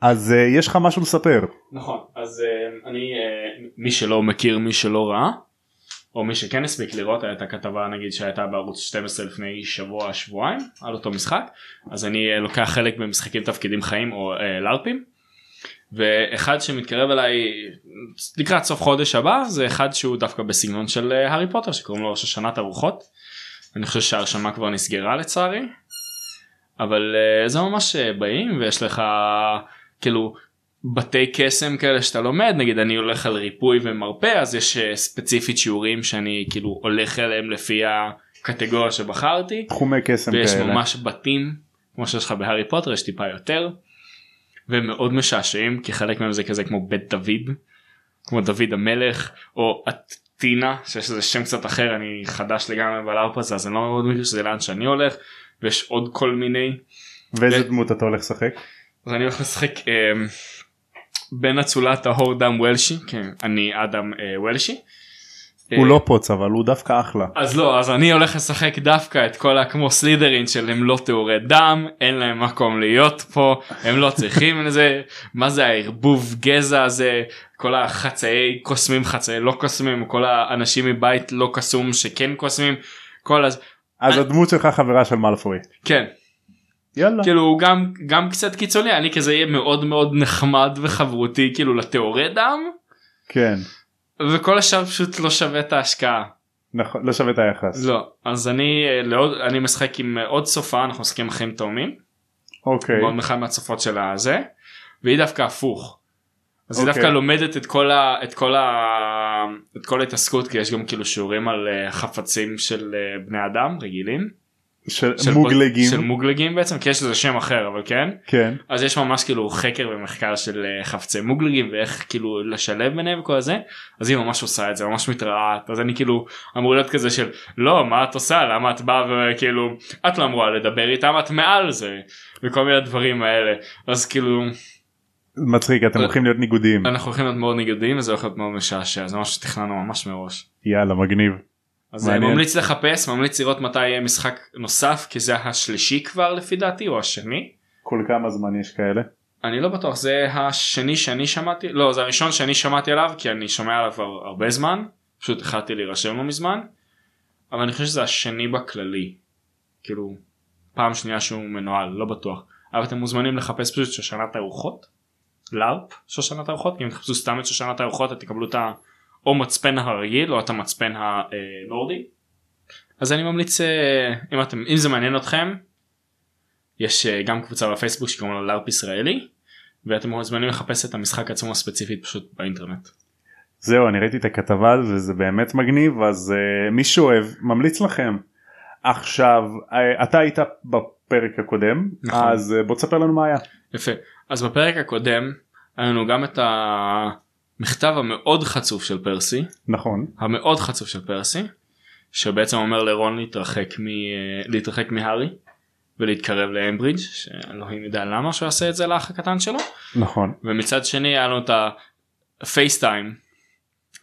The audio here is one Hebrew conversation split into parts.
אז uh, יש לך משהו לספר. נכון אז uh, אני uh, מי שלא מכיר מי שלא ראה או מי שכן הספיק לראות הייתה כתבה נגיד שהייתה בערוץ 12 לפני שבוע שבועיים על אותו משחק אז אני uh, לוקח חלק במשחקים תפקידים חיים או uh, לארפים. ואחד שמתקרב אליי לקראת סוף חודש הבא זה אחד שהוא דווקא בסגנון של uh, הארי פוטר שקוראים לו שושנת הרוחות. אני חושב שההרשמה כבר נסגרה לצערי. אבל זה ממש באים ויש לך כאילו בתי קסם כאלה שאתה לומד נגיד אני הולך על ריפוי ומרפא אז יש uh, ספציפית שיעורים שאני כאילו הולך אליהם לפי הקטגוריה שבחרתי. תחומי קסם ויש כאלה. ממש בתים כמו שיש לך בהארי פוטר יש טיפה יותר. ומאוד משעשעים כי חלק מהם זה כזה כמו בית דוד כמו דוד המלך או אטינה שיש לזה שם קצת אחר אני חדש לגמרי בלארפ הזה אז אני לא מאוד מכיר שזה לאן שאני הולך ויש עוד כל מיני ואיזה ו- דמות אתה הולך לשחק? אז אני הולך לשחק אה, בין אצולת ההור דם וולשי כן אני אדם אה, וולשי. הוא אה, לא פוץ אבל הוא דווקא אחלה. אז לא אז אני הולך לשחק דווקא את כל הכמו סלידרין של הם לא טהורי דם אין להם מקום להיות פה הם לא צריכים לזה מה זה הערבוב גזע הזה כל החצאי קוסמים חצאי לא קוסמים כל האנשים מבית לא קסום שכן קוסמים כל אז אז אני- הדמות שלך חברה של מאלפוי. כן יאללה. כאילו הוא גם גם קצת קיצוני אני כזה יהיה מאוד מאוד נחמד וחברותי כאילו לטהורי דם כן. וכל השאר פשוט לא שווה את ההשקעה. נכון לא שווה את היחס. לא אז אני אה, לעוד אני משחק עם אה, עוד סופה אנחנו משחקים אחים תאומים. אוקיי. מאוד אחד מהצופות של הזה והיא דווקא הפוך. אז היא אוקיי. דווקא לומדת את כל ה... את כל ה... את כל ההתעסקות כי יש גם כאילו שיעורים על אה, חפצים של בני אדם רגילים. של של מוגלגים. של מוגלגים בעצם כי יש לזה שם אחר אבל כן. כן. אז יש ממש כאילו חקר ומחקר של אה, חפצי מוגלגים ואיך כאילו לשלב ביניהם וכל זה אז היא ממש עושה את זה ממש מתרעת אז אני כאילו אמור להיות כזה של לא מה את עושה למה את באה וכאילו את לא אמורה לדבר איתם את מעל זה וכל מיני דברים האלה אז כאילו מצחיק אתם אה, הולכים להיות ניגודיים. אנחנו הולכים להיות מאוד ניגודים וזה הולך להיות מאוד משעשע זה משהו שתכננו ממש מראש. יאללה מגניב. אז אני מעניין. ממליץ לחפש ממליץ לראות מתי יהיה משחק נוסף כי זה השלישי כבר לפי דעתי או השני. כל כמה זמן יש כאלה? אני לא בטוח זה השני שאני שמעתי לא זה הראשון שאני שמעתי עליו כי אני שומע עליו כבר הרבה זמן פשוט החלטתי להירשם לו מזמן אבל אני חושב שזה השני בכללי כאילו פעם שנייה שהוא מנוהל לא בטוח אבל אתם מוזמנים לחפש פשוט שושנת הרוחות לארפ שושנת הרוחות אם תחפשו סתם את שושנת הרוחות אתם תקבלו את ה... או מצפן הרגיל או את המצפן הנורדי אז אני ממליץ אה, אם אתם אם זה מעניין אתכם יש אה, גם קבוצה בפייסבוק שקוראים לה לארפ ישראלי ואתם מוזמנים לחפש את המשחק עצמו הספציפית פשוט באינטרנט. זהו אני ראיתי את הכתבה על זה זה באמת מגניב אז uh, מי שאוהב ממליץ לכם. עכשיו אתה היית בפרק הקודם נכון. אז בוא תספר לנו מה היה. יפה אז בפרק הקודם היה לנו גם את המכתב המאוד חצוף של פרסי נכון המאוד חצוף של פרסי שבעצם אומר לרון להתרחק, מ... להתרחק מהארי ולהתקרב לאמברידג' שאלוהים יודע למה שהוא יעשה את זה לאח הקטן שלו נכון ומצד שני היה לנו את הפייסטיים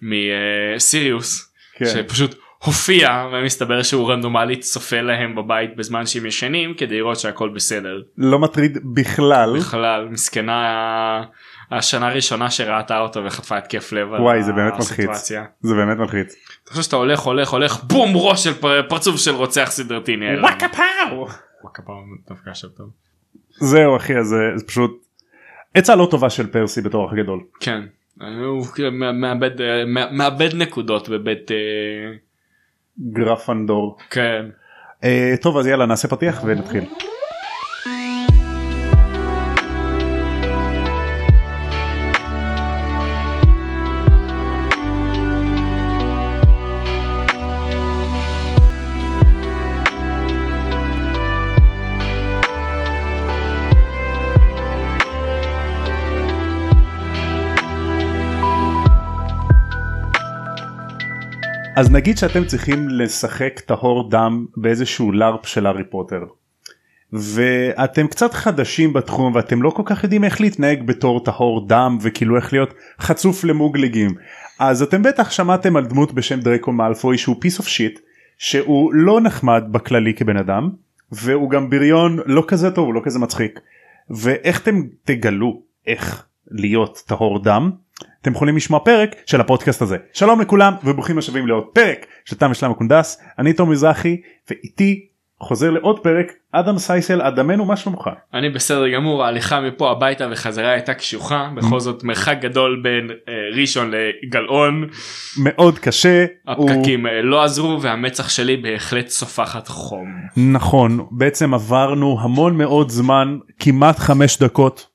מסיריוס כן. שפשוט הופיע ומסתבר שהוא רנדומלית צופה להם בבית בזמן שהם ישנים כדי לראות שהכל בסדר. לא מטריד בכלל בכלל מסכנה השנה הראשונה שראתה אותו וחטפה התקף לב על וואי, זה באמת מלחיץ. זה באמת מלחיץ. אתה חושב שאתה הולך הולך הולך בום ראש של פר- פרצוף של רוצח סדרתי נעלם. וואקה פאו. וואקה פאו דווקא עכשיו טוב. זהו אחי אז זה זה פשוט עצה לא טובה של פרסי בתור אח גדול. כן. הוא כאילו מא- מאבד אה, מא- מאבד נקודות בבית אה, גרפנדור. כן. אה, טוב אז יאללה נעשה פתיח ונתחיל. אז נגיד שאתם צריכים לשחק טהור דם באיזשהו LARP של הארי פוטר. ואתם קצת חדשים בתחום ואתם לא כל כך יודעים איך להתנהג בתור טהור דם וכאילו איך להיות חצוף למוגלגים אז אתם בטח שמעתם על דמות בשם דרקו מאלפוי שהוא piece of shit שהוא לא נחמד בכללי כבן אדם והוא גם בריון לא כזה טוב הוא לא כזה מצחיק ואיך אתם תגלו איך להיות טהור דם אתם יכולים לשמוע פרק של הפודקאסט הזה. שלום לכולם וברוכים השבים לעוד פרק של תם ושלם הקונדס אני תום מזרחי ואיתי חוזר לעוד פרק אדם סייסל אדמנו מה שלומך? אני בסדר גמור ההליכה מפה הביתה וחזרה הייתה קשוחה בכל זאת מרחק גדול בין אה, ראשון לגלאון מאוד קשה. הפקקים הוא... לא עזרו והמצח שלי בהחלט סופחת חום. נכון בעצם עברנו המון מאוד זמן כמעט חמש דקות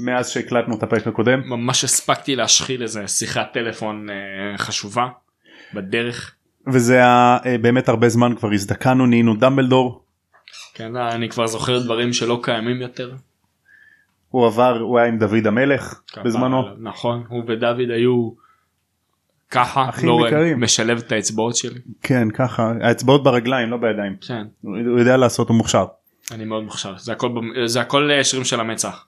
מאז שהקלטנו את הפרק הקודם. ממש הספקתי להשחיל איזה שיחת טלפון אה, חשובה בדרך. וזה היה אה, באמת הרבה זמן כבר הזדקנו נהיינו דמבלדור. כן אני כבר זוכר דברים שלא קיימים יותר. הוא עבר הוא היה עם דוד המלך בזמנו. נכון הוא ודוד היו ככה לא משלב את האצבעות שלי. כן ככה האצבעות ברגליים לא בידיים. כן. הוא יודע לעשות הוא מוכשר. אני מאוד מוכשר זה הכל זה הכל אה, שירים של המצח.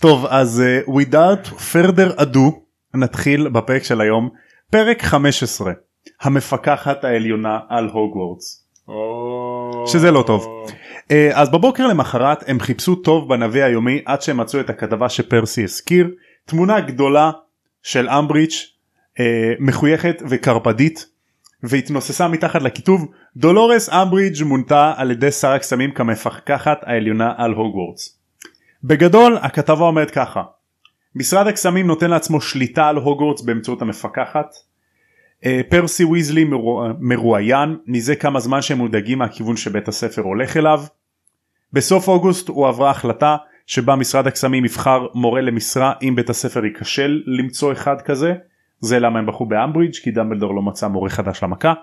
טוב אז uh, without further ado נתחיל בפרק של היום פרק 15 המפקחת העליונה על הוגוורטס. Oh. שזה לא טוב. Uh, אז בבוקר למחרת הם חיפשו טוב בנווה היומי עד שהם מצאו את הכתבה שפרסי הזכיר תמונה גדולה של אמבריץ' uh, מחויכת וקרפדית והתנוססה מתחת לכיתוב דולורס אמברידג' מונתה על ידי שר הקסמים כמפקחת העליונה על הוגוורטס. בגדול הכתבה אומרת ככה משרד הקסמים נותן לעצמו שליטה על הוגוורטס באמצעות המפקחת. אה, פרסי ויזלי מרואיין מזה כמה זמן שהם מודאגים מהכיוון שבית הספר הולך אליו. בסוף אוגוסט הוא עברה החלטה שבה משרד הקסמים יבחר מורה למשרה אם בית הספר ייכשל למצוא אחד כזה זה למה הם בחרו באמברידג' כי דמבלדור לא מצא מורה חדש למכה.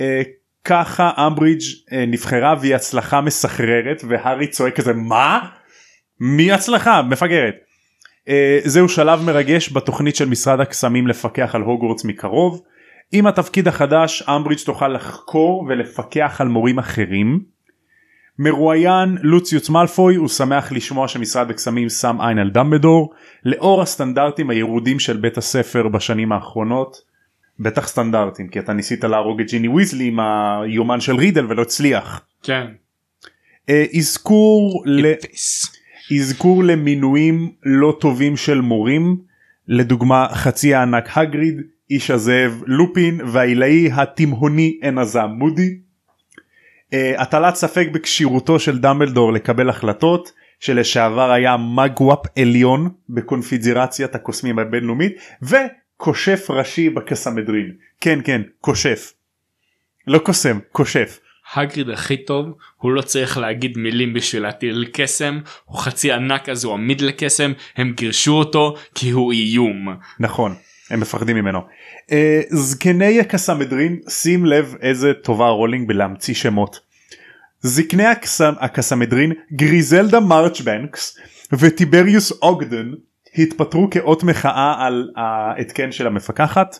אה, ככה אמברידג' אה, נבחרה והיא הצלחה מסחררת והארי צועק כזה מה? מי הצלחה? מפגרת. אה, זהו שלב מרגש בתוכנית של משרד הקסמים לפקח על הוגוורטס מקרוב. עם התפקיד החדש אמברידג' תוכל לחקור ולפקח על מורים אחרים. מרואיין לוציוס מאלפוי הוא שמח לשמוע שמשרד הקסמים שם עין על דמבדור לאור הסטנדרטים הירודים של בית הספר בשנים האחרונות. בטח סטנדרטים כי אתה ניסית להרוג את ג'יני ויזלי עם היומן של רידל ולא הצליח. כן. אה, אזכור ל... אזכור למינויים לא טובים של מורים לדוגמה חצי הענק הגריד איש הזאב לופין והעילאי התימהוני עין הזעם מודי. Uh, הטלת ספק בכשירותו של דמבלדור לקבל החלטות שלשעבר היה מגוואמפ עליון בקונפידרציית הקוסמים הבינלאומית וקושף ראשי בקסמדרין כן כן קושף לא קוסם קושף. האגריד הכי טוב הוא לא צריך להגיד מילים בשביל להטיל קסם הוא חצי ענק אז הוא עמיד לקסם הם גירשו אותו כי הוא איום. נכון הם מפחדים ממנו. אה, זקני הקסמדרין שים לב איזה טובה רולינג בלהמציא שמות. זקני הקסם, הקסמדרין גריזלדה מרצ'בנקס וטיבריוס אוגדן התפטרו כאות מחאה על ההתקן של המפקחת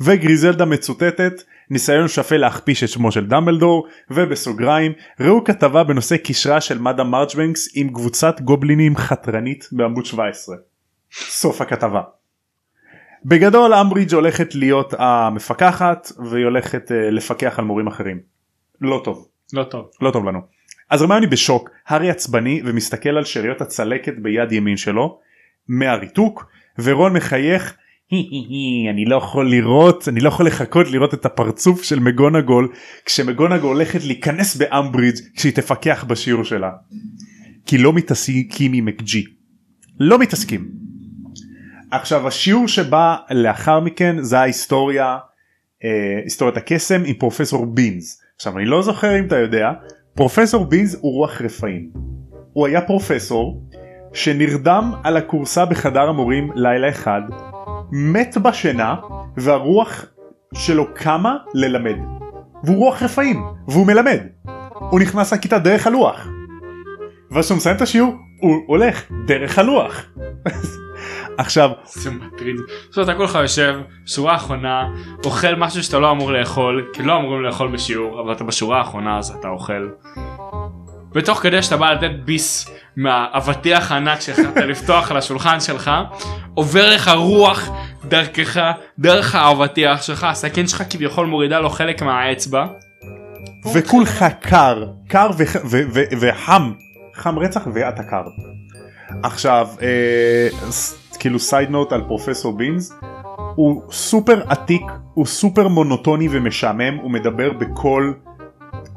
וגריזלדה מצוטטת ניסיון שפל להכפיש את שמו של דמבלדור ובסוגריים ראו כתבה בנושא קשרה של מדה מרצ'בנקס עם קבוצת גובלינים חתרנית בעמוד 17. סוף הכתבה. בגדול אמברידג' הולכת להיות המפקחת והיא הולכת uh, לפקח על מורים אחרים. לא טוב. לא טוב. לא טוב לנו. אז רמיוני בשוק, הארי עצבני ומסתכל על שאריות הצלקת ביד ימין שלו מהריתוק ורון מחייך אני לא יכול לראות אני לא יכול לחכות לראות את הפרצוף של מגונגול כשמגונגול הולכת להיכנס באמברידג' כשהיא תפקח בשיעור שלה. כי לא מתעסקים עם מקג'י. לא מתעסקים. עכשיו השיעור שבא לאחר מכן זה ההיסטוריה אה, היסטוריית הקסם עם פרופסור בינס. עכשיו אני לא זוכר אם אתה יודע פרופסור בינס הוא רוח רפאים. הוא היה פרופסור שנרדם על הכורסה בחדר המורים לילה אחד מת בשינה והרוח שלו קמה ללמד. והוא רוח רפאים והוא מלמד. הוא נכנס לכיתה דרך הלוח. ואז כשהוא מסיים את השיעור הוא הולך דרך הלוח. עכשיו זה מטריד. זאת אומרת אתה כולך יושב שורה אחרונה אוכל משהו שאתה לא אמור לאכול כי לא אמורים לאכול בשיעור אבל אתה בשורה האחרונה אז אתה אוכל. ותוך כדי שאתה בא לתת ביס מהאבטיח הענק שלך לפתוח על השולחן שלך עובר לך רוח דרכך דרך האבטיח שלך הסכין שלך כביכול מורידה לו חלק מהאצבע. וכולך קר קר וחם חם רצח ואתה קר. עכשיו אה, כאילו side note על פרופסור בינס הוא סופר עתיק הוא סופר מונוטוני ומשעמם הוא מדבר בקול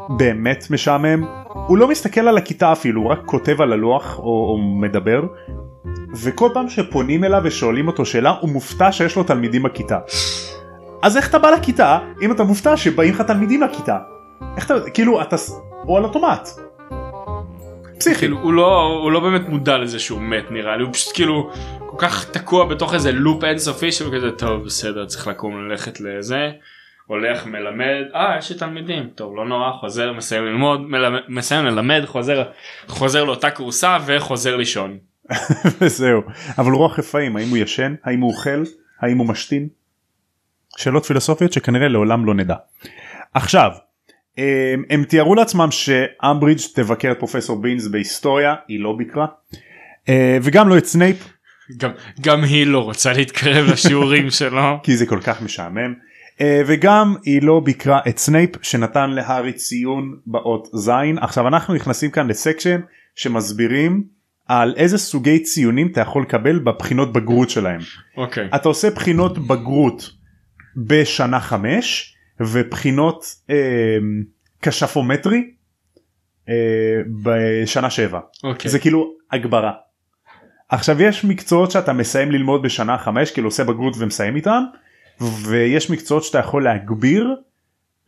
באמת משעמם הוא לא מסתכל על הכיתה אפילו הוא רק כותב על הלוח או, או מדבר וכל פעם שפונים אליו ושואלים אותו שאלה הוא מופתע שיש לו תלמידים בכיתה. אז איך אתה בא לכיתה אם אתה מופתע שבאים לך תלמידים לכיתה? איך אתה כאילו אתה הוא על אוטומט. פסיכי. כאילו הוא לא הוא לא באמת מודע לזה שהוא מת נראה לי הוא פשוט כאילו כל כך תקוע בתוך איזה לופ אינסופי שהוא כזה טוב בסדר צריך לקום ללכת לזה. הולך מלמד אה יש לי תלמידים טוב לא נורא חוזר מסיים ללמוד מלמד, מסיים ללמד חוזר חוזר לאותה כורסה וחוזר לישון. וזהו אבל רוח רפאים האם הוא ישן האם הוא אוכל האם הוא משתין שאלות פילוסופיות שכנראה לעולם לא נדע. עכשיו הם, הם תיארו לעצמם שאמברידג' תבקר את פרופסור בינס בהיסטוריה היא לא ביקרה אה, וגם לא את סנייפ גם גם היא לא רוצה להתקרב לשיעורים שלו. כי זה כל כך משעמם אה, וגם היא לא ביקרה את סנייפ שנתן להארי ציון באות זין עכשיו אנחנו נכנסים כאן ל section שמסבירים על איזה סוגי ציונים אתה יכול לקבל בבחינות בגרות שלהם. אוקיי. אתה עושה בחינות בגרות בשנה חמש ובחינות אה, כשפומטרי אה, בשנה שבע אוקיי. זה כאילו הגברה. עכשיו יש מקצועות שאתה מסיים ללמוד בשנה חמש כאילו עושה בגרות ומסיים איתם ויש מקצועות שאתה יכול להגביר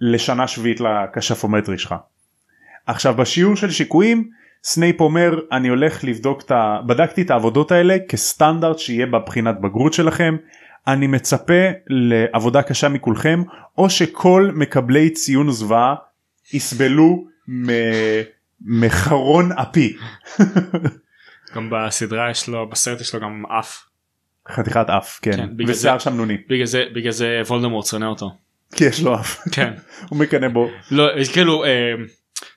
לשנה שביעית לכשפומטרי שלך. עכשיו בשיעור של שיקויים סנייפ אומר אני הולך לבדוק את ה... בדקתי את העבודות האלה כסטנדרט שיהיה בבחינת בגרות שלכם אני מצפה לעבודה קשה מכולכם או שכל מקבלי ציון זוועה יסבלו מחרון אפי גם בסדרה יש לו בסרט יש לו גם אף. חתיכת אף כן, כן, בגלל ושיער שמנוני בגלל זה בגלל זה וולדמורט שונא אותו. כי יש לו אף כן. הוא מקנא בו לא כאילו אה,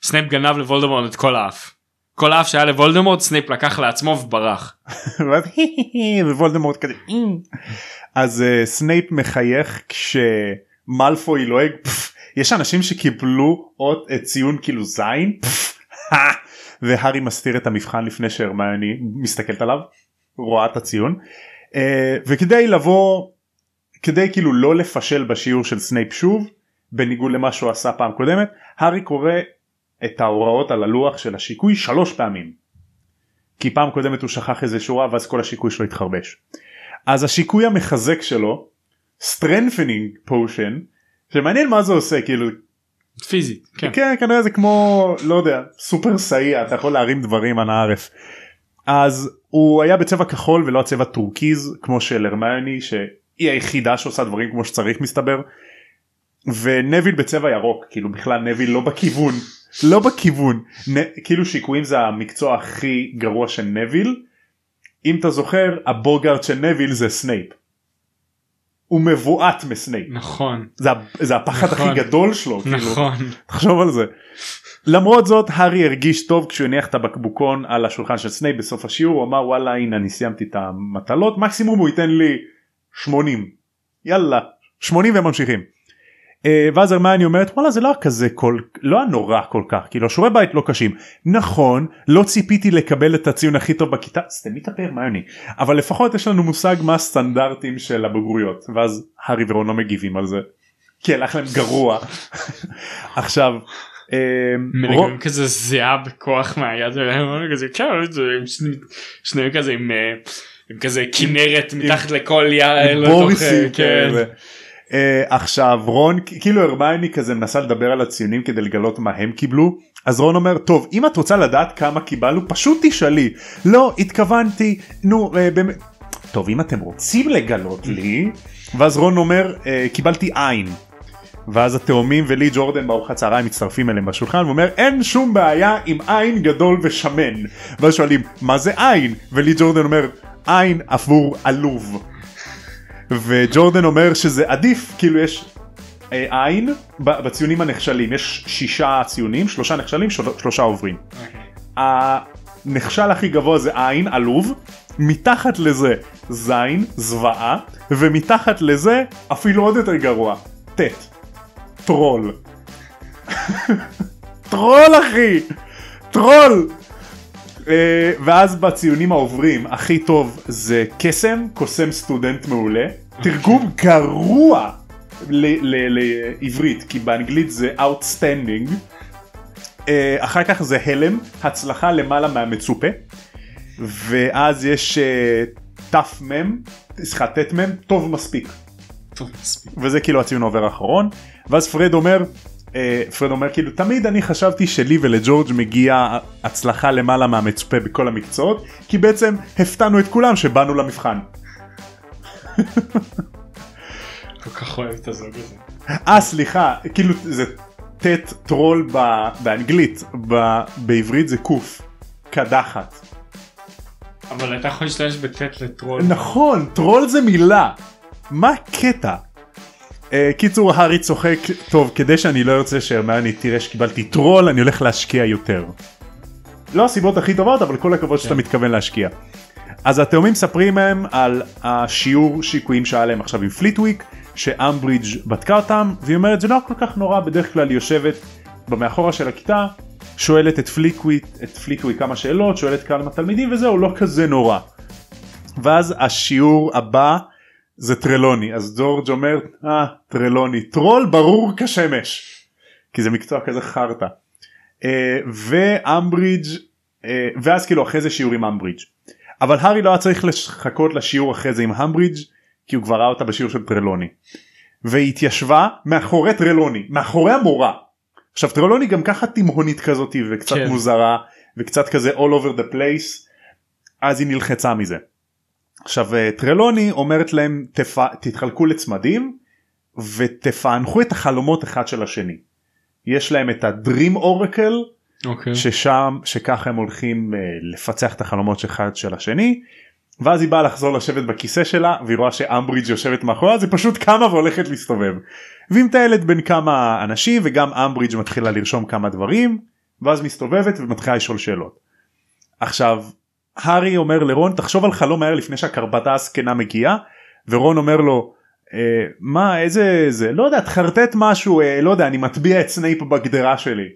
סנייפ גנב לוולדמורט את כל האף. כל האף שהיה לוולדמורט סנייפ לקח לעצמו וברח. ווולדמורט כזה "אמ". אז אה, סנייפ מחייך כשמלפוי לועג. יש אנשים שקיבלו עוד אה, ציון כאילו זין "פפ", והארי מסתיר את המבחן לפני שהרמיוני מסתכלת עליו רואה את הציון אה, וכדי לבוא כדי כאילו לא לפשל בשיעור של סנייפ שוב בניגוד למה שהוא עשה פעם קודמת הארי קורא את ההוראות על הלוח של השיקוי שלוש פעמים. כי פעם קודמת הוא שכח איזה שורה ואז כל השיקוי שלו התחרבש. אז השיקוי המחזק שלו strengthening potion שמעניין מה זה עושה כאילו פיזית. כן. כן כנראה זה כמו לא יודע super saiyan אתה יכול להרים דברים על העורף. אז הוא היה בצבע כחול ולא הצבע טורקיז כמו של הרמיוני שהיא היחידה שעושה דברים כמו שצריך מסתבר. ונביל בצבע ירוק כאילו בכלל נביל לא בכיוון לא בכיוון נ, כאילו שיקויים זה המקצוע הכי גרוע של נביל. אם אתה זוכר הבוגארט של נביל זה סנייפ. הוא מבועת מסנייפ נכון. זה, זה הפחד נכון. הכי גדול שלו כאילו. נכון. תחשוב על זה. למרות זאת הארי הרגיש טוב כשהוא הניח את הבקבוקון על השולחן של סנייפ בסוף השיעור הוא אמר וואלה הנה אני סיימתי את המטלות מקסימום הוא ייתן לי 80 יאללה 80 וממשיכים. אה, ואז הרמיוני אומרת וואלה זה לא כזה כל לא היה נורא כל כך כאילו שיעורי בית לא קשים נכון לא ציפיתי לקבל את הציון הכי טוב בכיתה סתמי את הפה הרמיוני אבל לפחות יש לנו מושג מה הסטנדרטים של הבגרויות ואז הארי ורון לא מגיבים על זה. כי הלך להם גרוע. עכשיו. אה, רון- מנגנים כזה זיעה בכוח מהיד שלהם כזה כן שניהם כזה עם אה, כזה כנרת מתחת לכל אה, בוריסים כן. כאלה. אה, עכשיו רון כאילו הרמייני כזה מנסה לדבר על הציונים כדי לגלות מה הם קיבלו אז רון אומר טוב אם את רוצה לדעת כמה קיבלנו פשוט תשאלי. לא התכוונתי נו אה, באמת. טוב אם אתם רוצים לגלות לי. ואז רון אומר אה, קיבלתי עין. ואז התאומים ולי ג'ורדן בארוחת צהריים מצטרפים אליהם בשולחן ואומר אין שום בעיה עם עין גדול ושמן. ואז שואלים מה זה עין? ולי ג'ורדן אומר עין עבור עלוב. וג'ורדן אומר שזה עדיף כאילו יש אה, עין בציונים הנכשלים יש שישה ציונים שלושה נכשלים של- שלושה עוברים. הנכשל הכי גבוה זה עין עלוב מתחת לזה זין זוועה ומתחת לזה אפילו עוד יותר גרוע טט טרול. טרול אחי טרול אה, ואז בציונים העוברים הכי טוב זה קסם, קוסם סטודנט מעולה. תרגום גרוע לעברית, כי באנגלית זה Outstanding. אה, אחר כך זה הלם, הצלחה למעלה מהמצופה. ואז יש אה, תמ, סליחה ט"מ, טוב מספיק. טוב, מספיק. וזה כאילו הציון העובר האחרון ואז פרד אומר אה, פרד אומר כאילו תמיד אני חשבתי שלי ולג'ורג' מגיע הצלחה למעלה מהמצופה בכל המקצועות כי בעצם הפתענו את כולם שבאנו למבחן. כל כך אוהב את הזוג הזה. אה סליחה כאילו זה ט' טרול ב- באנגלית ב- בעברית זה קוף קדחת. אבל אתה יכול להשתמש בטט לטרול. נכון טרול זה מילה מה הקטע. אה, קיצור הארי צוחק טוב כדי שאני לא ארצה שהרמני תראה שקיבלתי טרול אני הולך להשקיע יותר. לא הסיבות הכי טובות אבל כל הכבוד שאתה מתכוון להשקיע. אז התאומים מספרים להם על השיעור שיקויים שהיה להם עכשיו עם פליטוויק שאמברידג' בדקה אותם והיא אומרת זה לא כל כך נורא בדרך כלל היא יושבת במאחורה של הכיתה שואלת את פליטוויק את פליטוויק כמה שאלות שואלת כמה תלמידים וזהו לא כזה נורא. ואז השיעור הבא זה טרלוני אז ג'ורג' אומר אה טרלוני טרול ברור כשמש כי זה מקצוע כזה חרטא. אה, ואמברידג' אה, ואז כאילו אחרי זה שיעור עם אמברידג' אבל הארי לא היה צריך לחכות לשיעור אחרי זה עם אמברידג' כי הוא כבר ראה אותה בשיעור של טרלוני. והיא התיישבה מאחורי טרלוני מאחורי המורה. עכשיו טרלוני גם ככה תימהונית כזאת וקצת כן. מוזרה וקצת כזה all over the place אז היא נלחצה מזה. עכשיו אה, טרלוני אומרת להם תפ... תתחלקו לצמדים ותפענחו את החלומות אחד של השני. יש להם את הדרים אורקל אוקיי. ששם שככה הם הולכים אה, לפצח את החלומות של אחד של השני ואז היא באה לחזור לשבת בכיסא שלה והיא רואה שאמברידג' יושבת מאחוריה אז היא פשוט קמה והולכת להסתובב. והיא מטיילת בין כמה אנשים וגם אמברידג' מתחילה לרשום כמה דברים ואז מסתובבת ומתחילה לשאול שאלות. עכשיו הארי אומר לרון תחשוב על חלום מהר לפני שהקרפדה הזקנה מגיעה ורון אומר לו אה, מה איזה זה לא יודע תחרטט משהו אה, לא יודע אני מטביע את סנייפ בקדרה שלי.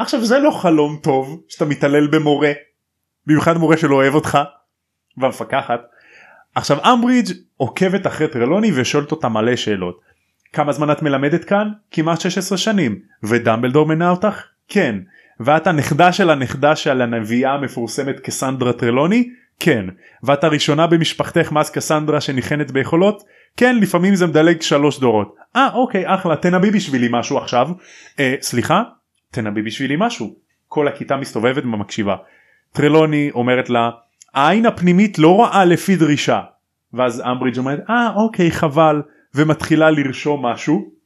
עכשיו זה לא חלום טוב שאתה מתעלל במורה במיוחד מורה שלא אוהב אותך והמפקחת. עכשיו אמברידג' עוקבת אחרי טרלוני ושואלת אותה מלא שאלות. כמה זמן את מלמדת כאן? כמעט 16 שנים. ודמבלדור מינה אותך? כן. ואת הנכדה של הנכדה של הנביאה המפורסמת קסנדרה טרלוני? כן. ואת הראשונה במשפחתך מאז קסנדרה שניחנת ביכולות? כן לפעמים זה מדלג שלוש דורות. אה אוקיי אחלה תנבאי בשבילי משהו עכשיו. אה, סליחה? תנבאי בשבילי משהו. כל הכיתה מסתובבת ומקשיבה. טרלוני אומרת לה העין הפנימית לא רעה לפי דרישה. ואז אמברידג' אומרת אה אוקיי חבל ומתחילה לרשום משהו.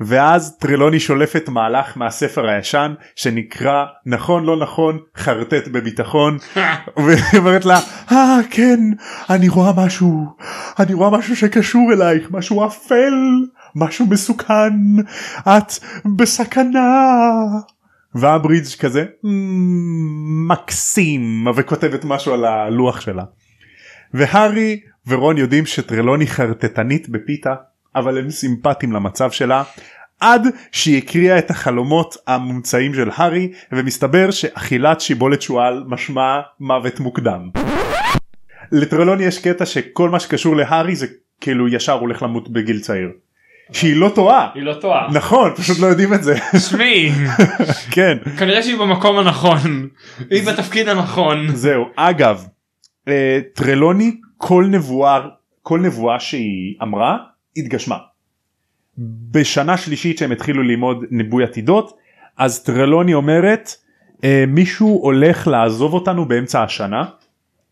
ואז טרלוני שולפת מהלך מהספר הישן שנקרא נכון לא נכון חרטט בביטחון והיא אומרת לה אה כן אני רואה משהו אני רואה משהו שקשור אלייך משהו אפל משהו מסוכן את בסכנה והברידג' כזה "מ, מקסים וכותבת משהו על הלוח שלה. והארי ורון יודעים שטרלוני חרטטנית בפיתה אבל הם סימפטיים למצב שלה עד שהיא הקריאה את החלומות המומצאים של הארי ומסתבר שאכילת שיבולת שועל משמע מוות מוקדם. לטרלוני יש קטע שכל מה שקשור להארי זה כאילו ישר הולך למות בגיל צעיר. שהיא לא טועה. היא לא טועה. נכון פשוט לא יודעים את זה. שמי כן כנראה שהיא במקום הנכון. היא בתפקיד הנכון. זהו אגב אה, טרלוני כל נבואה כל נבואה שהיא אמרה התגשמה. בשנה שלישית שהם התחילו ללמוד ניבוי עתידות אז טרלוני אומרת אה, מישהו הולך לעזוב אותנו באמצע השנה.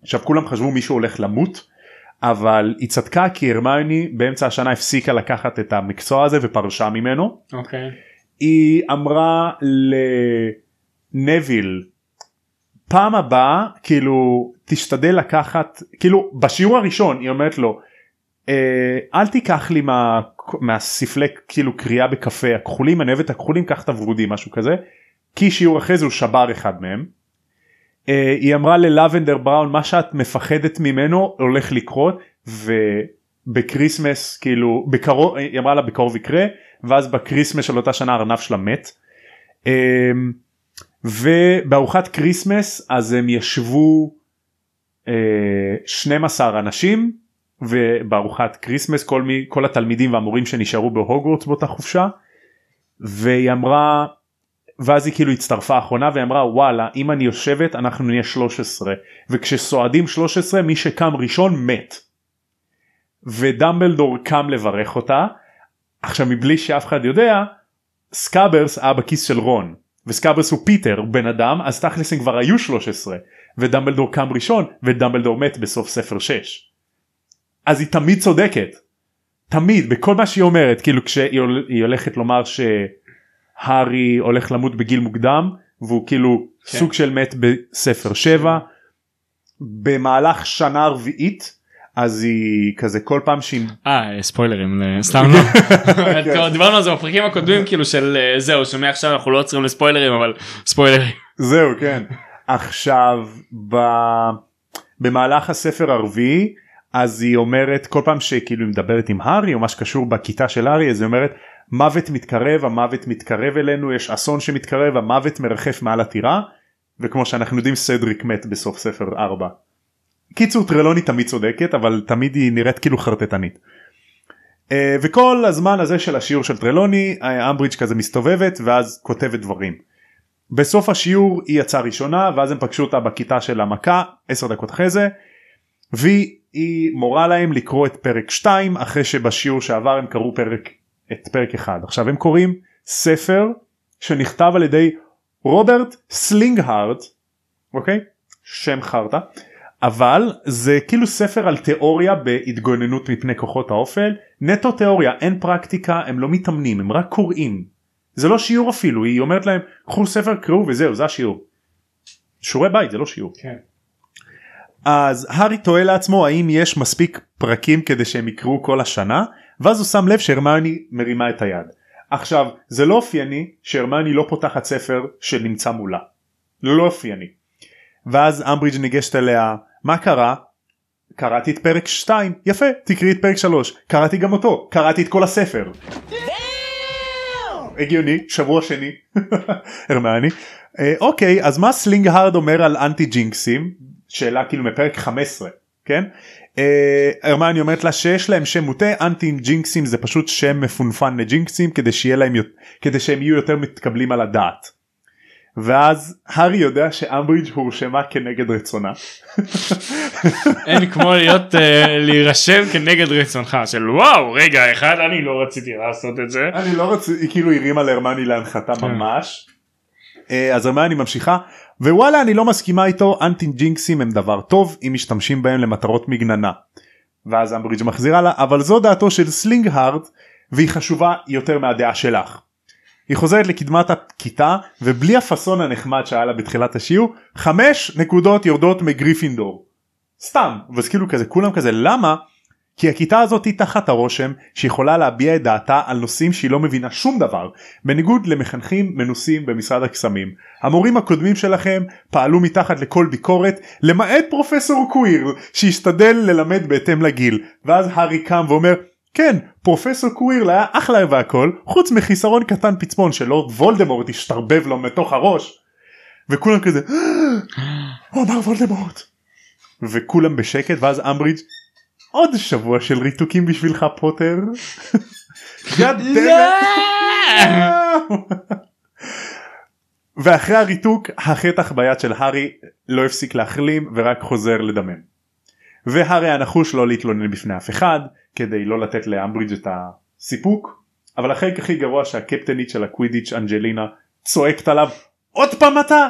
עכשיו כולם חשבו מישהו הולך למות אבל היא צדקה כי הרמיוני באמצע השנה הפסיקה לקחת את המקצוע הזה ופרשה ממנו. אוקיי. היא אמרה לנביל פעם הבאה כאילו תשתדל לקחת כאילו בשיעור הראשון היא אומרת לו "אה, אל תיקח לי מה, מהספלי כאילו קריאה בקפה הכחולים אני אוהב את הכחולים קח את הוורודים משהו כזה כי שיעור אחרי זה הוא שבר אחד מהם. אה, היא אמרה ללבנדר בראון מה שאת מפחדת ממנו הולך לקרות ובקריסמס כאילו בקרוב היא אמרה לה בקרוב יקרה ואז בקריסמס של אותה שנה הארנב שלה מת. אמ, ובארוחת כריסמס אז הם ישבו אה, 12 אנשים ובארוחת כריסמס כל, מי, כל התלמידים והמורים שנשארו בהוגוורטס באותה חופשה והיא אמרה ואז היא כאילו הצטרפה האחרונה והיא אמרה וואלה אם אני יושבת אנחנו נהיה 13 וכשסועדים 13 מי שקם ראשון מת. ודמבלדור קם לברך אותה עכשיו מבלי שאף אחד יודע סקאברס היה בכיס של רון וסקאברס הוא פיטר בן אדם אז תכלס הם כבר היו 13 ודמבלדור קם ראשון ודמבלדור מת בסוף ספר 6. אז היא תמיד צודקת תמיד בכל מה שהיא אומרת כאילו כשהיא הולכת לומר שהארי הולך למות בגיל מוקדם והוא כאילו כן. סוג של מת בספר 7 במהלך שנה רביעית אז היא כזה כל פעם שהיא אה ספוילרים סתם לא. דיברנו על זה בפרקים הקודמים כאילו של אה, זהו שמעכשיו אנחנו לא עוצרים לספוילרים אבל ספוילרים זהו כן עכשיו ב... במהלך הספר הרביעי אז היא אומרת כל פעם שכאילו היא מדברת עם הארי או מה שקשור בכיתה של הארי אז היא אומרת מוות מתקרב המוות מתקרב אלינו יש אסון שמתקרב המוות מרחף מעל הטירה וכמו שאנחנו יודעים סדריק מת בסוף ספר 4. קיצור טרלוני תמיד צודקת אבל תמיד היא נראית כאילו חרטטנית. Uh, וכל הזמן הזה של השיעור של טרלוני אמברידג' כזה מסתובבת ואז כותבת דברים. בסוף השיעור היא יצאה ראשונה ואז הם פגשו אותה בכיתה של המכה 10 דקות אחרי זה והיא מורה להם לקרוא את פרק 2 אחרי שבשיעור שעבר הם קראו פרק את פרק 1 עכשיו הם קוראים ספר שנכתב על ידי רוברט סלינגהארט אוקיי שם חרטה אבל זה כאילו ספר על תיאוריה בהתגוננות מפני כוחות האופל נטו תיאוריה אין פרקטיקה הם לא מתאמנים הם רק קוראים זה לא שיעור אפילו היא אומרת להם קחו ספר קראו וזהו זה השיעור. שיעורי בית זה לא שיעור. כן. אז הארי תוהה לעצמו האם יש מספיק פרקים כדי שהם יקראו כל השנה ואז הוא שם לב שהרמני מרימה את היד. עכשיו זה לא אופייני שהרמני לא פותחת ספר שנמצא מולה. לא אופייני. ואז אמברידג' ניגשת אליה מה קרה? קראתי את פרק 2 יפה תקראי את פרק 3 קראתי גם אותו קראתי את כל הספר. הגיוני שבוע שני הרמני אה, אוקיי אז מה סלינקהארד אומר על אנטי ג'ינקסים שאלה כאילו מפרק 15 כן אה, הרמני אומרת לה שיש להם שם מוטה אנטי ג'ינקסים זה פשוט שם מפונפן לג'ינקסים כדי שיהיה להם כדי שהם יהיו יותר מתקבלים על הדעת. ואז הארי יודע שאמברידג' הורשמה כנגד רצונה. אין כמו להיות uh, להירשם כנגד רצונך של וואו רגע אחד אני לא רציתי לעשות את זה. אני לא רציתי כאילו הרימה להרמני להנחתה כן. ממש. Uh, אז הרמני ממשיכה ווואלה אני לא מסכימה איתו אנטי ג'ינקסים הם דבר טוב אם משתמשים בהם למטרות מגננה. ואז אמברידג' מחזירה לה אבל זו דעתו של סלינקהארד והיא חשובה יותר מהדעה שלך. היא חוזרת לקדמת הכיתה ובלי הפאסון הנחמד שהיה לה בתחילת השיעור חמש נקודות יורדות מגריפינדור. סתם ואז כאילו כזה כולם כזה למה? כי הכיתה הזאת היא תחת הרושם שיכולה להביע את דעתה על נושאים שהיא לא מבינה שום דבר בניגוד למחנכים מנוסים במשרד הקסמים. המורים הקודמים שלכם פעלו מתחת לכל ביקורת למעט פרופסור קוויר שהשתדל ללמד בהתאם לגיל. ואז הארי קם ואומר כן פרופסור קווירל היה אחלה והכל חוץ מחיסרון קטן פצפון שלורד וולדמורט השתרבב לו מתוך הראש. וכולם כזה הוא אמר וולדמורט. וכולם בשקט ואז אמברידג' עוד שבוע של ריתוקים בשבילך פוטר. ואחרי הריתוק החטח ביד של הארי לא הפסיק להחלים ורק חוזר לדמם. והארי הנחוש לא להתלונן בפני אף אחד כדי לא לתת לאמברידג' את הסיפוק אבל החלק הכי גרוע שהקפטנית של הקווידיץ' אנג'לינה צועקת עליו עוד פעם אתה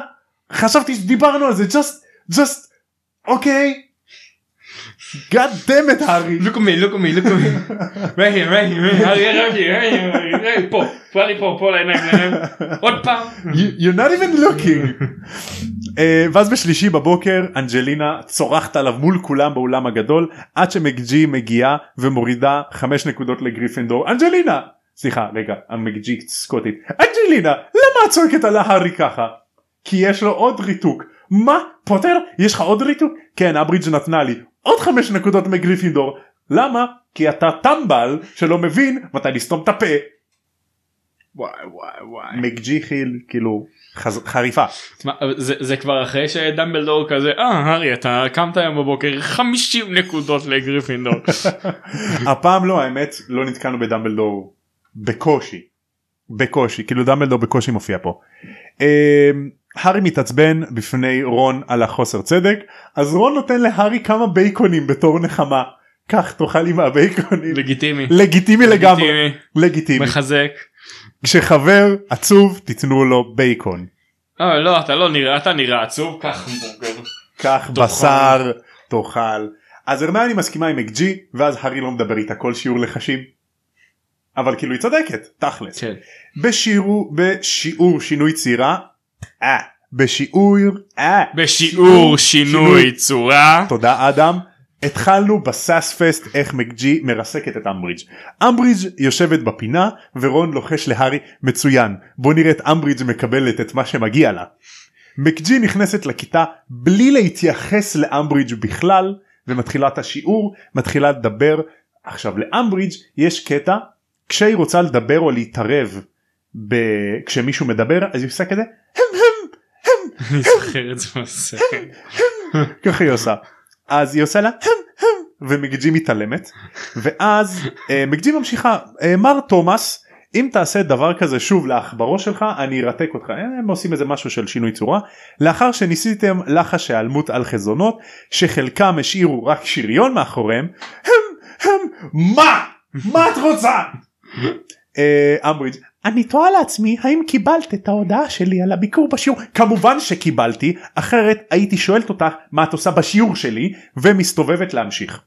חשבתי שדיברנו על זה just just אוקיי God damn it הארי. look at me look at me look at me. right here right here right here. Right here right here פה פה פה פה לעיניים עוד פעם. you're not even looking. אה, ואז בשלישי בבוקר אנג'לינה צורחת עליו מול כולם באולם הגדול עד שמקג'י מגיעה ומורידה 5 נקודות לגריפינדור. אנג'לינה! סליחה רגע המקג'י סקוטית. אנג'לינה למה את צועקת על ההארי ככה? כי יש לו עוד ריתוק. מה? פוטר? יש לך עוד ריתוק? כן הברידג' נתנה לי עוד 5 נקודות מגריפינדור למה כי אתה טמבל שלא מבין מתי לסתום את הפה. וואי וואי וואי. מקג'י חיל כאילו חז... חריפה. תשמע, זה, זה כבר אחרי שדמבלדור כזה אה הארי אתה קמת היום בבוקר 50 נקודות לגריפינדור. הפעם לא האמת לא נתקלנו בדמבלדור בקושי. בקושי כאילו דמבלדור בקושי מופיע פה. הארי מתעצבן בפני רון על החוסר צדק אז רון נותן להארי כמה בייקונים בתור נחמה. קח תאכל עם הבייקונים. לגיטימי. לגיטימי לגמרי. לגיטימי. מחזק. כשחבר עצוב תיתנו לו בייקון. אה, לא אתה לא נראה אתה נראה עצוב קח. קח. בשר תאכל. אז הרמני מסכימה עם מקג'י ואז הארי לא מדבר איתה כל שיעור לחשים. אבל כאילו היא צודקת תכלס. כן. בשיעור בשיעור שינוי צעירה. אה, בשיעור אה, בשיעור שינוי צורה. תודה אדם. התחלנו בסאס פסט איך מקג'י מרסקת את אמברידג'. אמברידג' יושבת בפינה ורון לוחש להארי מצוין בוא נראה את אמברידג' מקבלת את מה שמגיע לה. מקג'י נכנסת לכיתה בלי להתייחס לאמברידג' בכלל ומתחילה את השיעור מתחילה לדבר עכשיו לאמברידג' יש קטע כשהיא רוצה לדבר או להתערב ב... כשמישהו מדבר אז היא עושה כזה אני זוכר את זה בסרט. ככה היא עושה. אז היא עושה לה ומקג'י מתעלמת. ואז אה, מקג'י ממשיכה "אה, מר תומאס אם תעשה דבר כזה שוב לעכברו שלך אני ארתק אותך. הם עושים איזה משהו של שינוי צורה. לאחר שניסיתם לחש היעלמות על חזונות שחלקם השאירו רק שריון מאחוריהם הם הם מה? מה את רוצה? אה, אמברידג' אני תוהה לעצמי האם קיבלת את ההודעה שלי על הביקור בשיעור? כמובן שקיבלתי אחרת הייתי שואלת אותך מה את עושה בשיעור שלי? ומסתובבת להמשיך.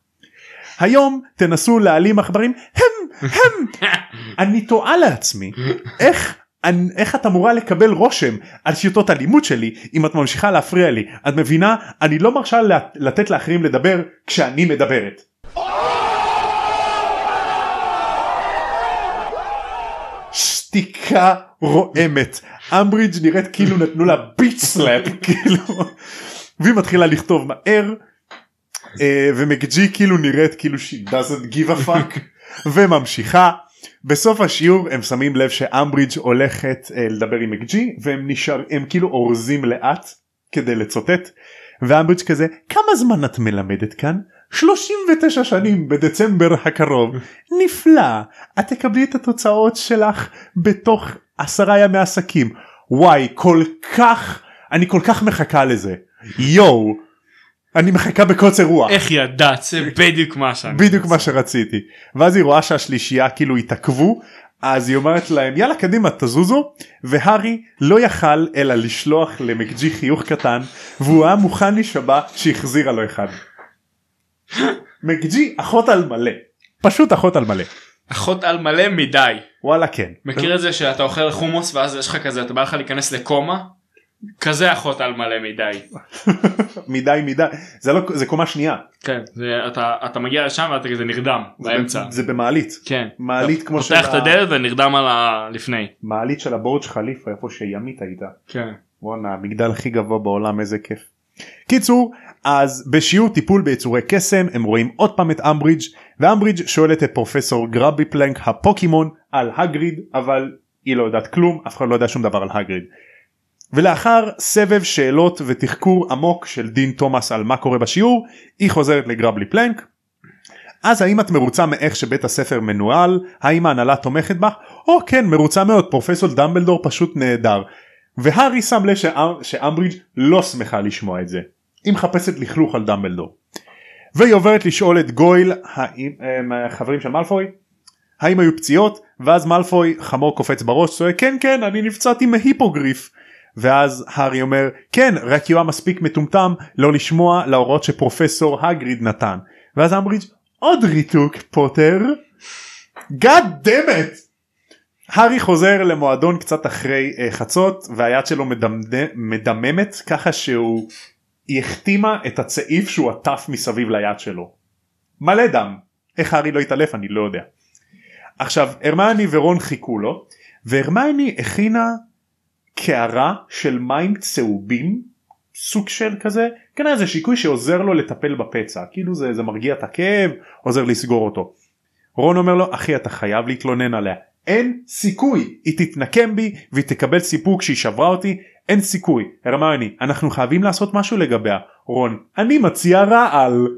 היום תנסו להעלים עכברים. הם הם! אני תוהה לעצמי איך אני- איך את אמורה לקבל רושם על שיטות הלימוד שלי אם את ממשיכה להפריע לי? את מבינה? אני לא מרשה לתת לאחרים לדבר כשאני מדברת. שתיקה רועמת. אמברידג' נראית כאילו נתנו לה bitch slap כאילו. והיא מתחילה לכתוב מהר אה, ומקג'י כאילו נראית כאילו she doesn't give a fuck וממשיכה. בסוף השיעור הם שמים לב שאמברידג' הולכת אה, לדבר עם מקג'י והם נשאר הם כאילו אורזים לאט כדי לצוטט ואמברידג' כזה כמה זמן את מלמדת כאן 39 שנים בדצמבר הקרוב. נפלא. את תקבלי את התוצאות שלך בתוך עשרה ימי עסקים. וואי כל כך אני כל כך מחכה לזה. יואו אני מחכה בקוצר רוח. איך ידעת? זה בדיוק מה שאני בדיוק מה שרציתי. ואז היא רואה שהשלישייה כאילו התעכבו אז היא אומרת להם יאללה קדימה תזוזו. והארי לא יכל אלא לשלוח למקג'י חיוך קטן והוא היה מוכן להישבע שהחזירה לו אחד. מקג'י אחות על מלא. פשוט אחות על מלא. אחות על מלא מדי. וואלה כן. מכיר את זה שאתה אוכל חומוס ואז יש לך כזה אתה בא לך להיכנס לקומה? כזה אחות על מלא מדי. מדי מדי. זה לא זה קומה שנייה. כן זה, אתה אתה מגיע לשם ואתה כזה נרדם באמצע. זה במעלית. כן. מעלית כמו פותח של את ה- הדלת ונרדם על הלפני מעלית של הבורג' חליפה איפה שימית הייתה. כן. וואנה המגדל הכי גבוה בעולם איזה כיף. קיצור אז בשיעור טיפול ביצורי קסם הם רואים עוד פעם את אמברידג' ואמברידג' שואלת את פרופסור גרבי פלנק הפוקימון על הגריד אבל היא לא יודעת כלום אף אחד לא יודע שום דבר על הגריד. ולאחר סבב שאלות ותחקור עמוק של דין תומאס על מה קורה בשיעור היא חוזרת לגרבלי פלנק. אז האם את מרוצה מאיך שבית הספר מנוהל? האם ההנהלה תומכת בך? או כן מרוצה מאוד פרופסור דמבלדור פשוט נהדר. והארי שם לב שאמ- שאמברידג' לא שמחה לשמוע את זה. היא מחפשת לכלוך על דמבלדור. והיא עוברת לשאול את גויל אה, מהחברים של מאלפוי האם היו פציעות? ואז מאלפוי חמור קופץ בראש צועק כן כן אני נפצעתי מהיפוגריף. ואז הארי אומר כן רק היה מספיק מטומטם לא לשמוע להוראות שפרופסור הגריד נתן. ואז אמברידג' עוד ריתוק פוטר. Damn it! הארי חוזר למועדון קצת אחרי uh, חצות והיד שלו מדמד... מדממת ככה שהוא היא החתימה את הצעיף שהוא עטף מסביב ליד שלו. מלא דם. איך הארי לא התעלף אני לא יודע. עכשיו הרמני ורון חיכו לו והרמני הכינה קערה של מים צהובים סוג של כזה כנראה זה שיקוי שעוזר לו לטפל בפצע כאילו זה, זה מרגיע את הכאב עוזר לסגור אותו. רון אומר לו אחי אתה חייב להתלונן עליה אין סיכוי היא תתנקם בי והיא תקבל סיפוק שהיא שברה אותי אין סיכוי הרמיוני אנחנו חייבים לעשות משהו לגביה רון אני מציע רעל.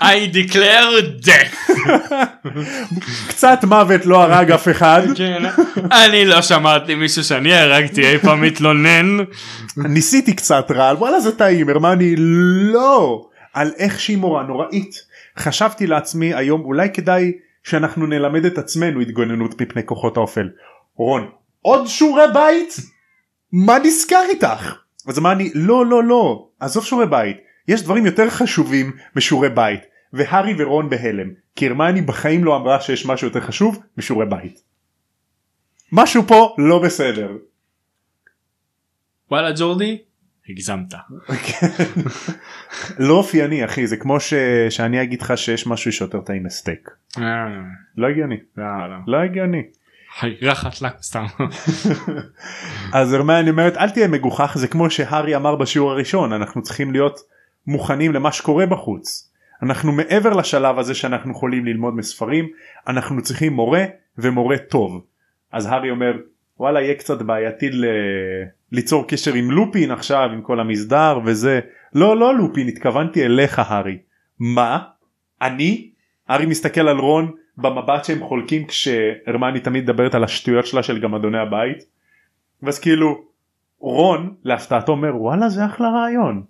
I declare death. קצת מוות לא הרג אף אחד כן. אני לא שמעתי מישהו שאני הרגתי אי פעם מתלונן. ניסיתי קצת רעל וואלה זה טעים הרמני לא על איך שהיא מורה נוראית חשבתי לעצמי היום אולי כדאי שאנחנו נלמד את עצמנו התגוננות מפני כוחות האופל. רון עוד שיעורי בית? מה נסגר איתך? אז אמרני לא לא לא עזוב שיעורי בית יש דברים יותר חשובים משיעורי בית והארי ורון בהלם כי הרמני בחיים לא אמרה שיש משהו יותר חשוב משיעורי בית. משהו פה לא בסדר. וואלה ג'ורדי הגזמת. לא אופייני אחי זה כמו ש... שאני אגיד לך שיש משהו שיותר טעים מסטייק. אה, לא הגיוני. לא, לא. לא הגיוני. רחת לה סתם. אז הרמני אומרת אל תהיה מגוחך זה כמו שהארי אמר בשיעור הראשון אנחנו צריכים להיות מוכנים למה שקורה בחוץ. אנחנו מעבר לשלב הזה שאנחנו יכולים ללמוד מספרים אנחנו צריכים מורה ומורה טוב. אז הארי אומר וואלה יהיה קצת בעייתי ל... ליצור קשר עם לופין עכשיו עם כל המסדר וזה לא לא לופין התכוונתי אליך הארי. מה? אני? הארי מסתכל על רון במבט שהם חולקים כשהרמני תמיד מדברת על השטויות שלה של גמדוני הבית. ואז כאילו רון להפתעתו אומר וואלה זה אחלה רעיון.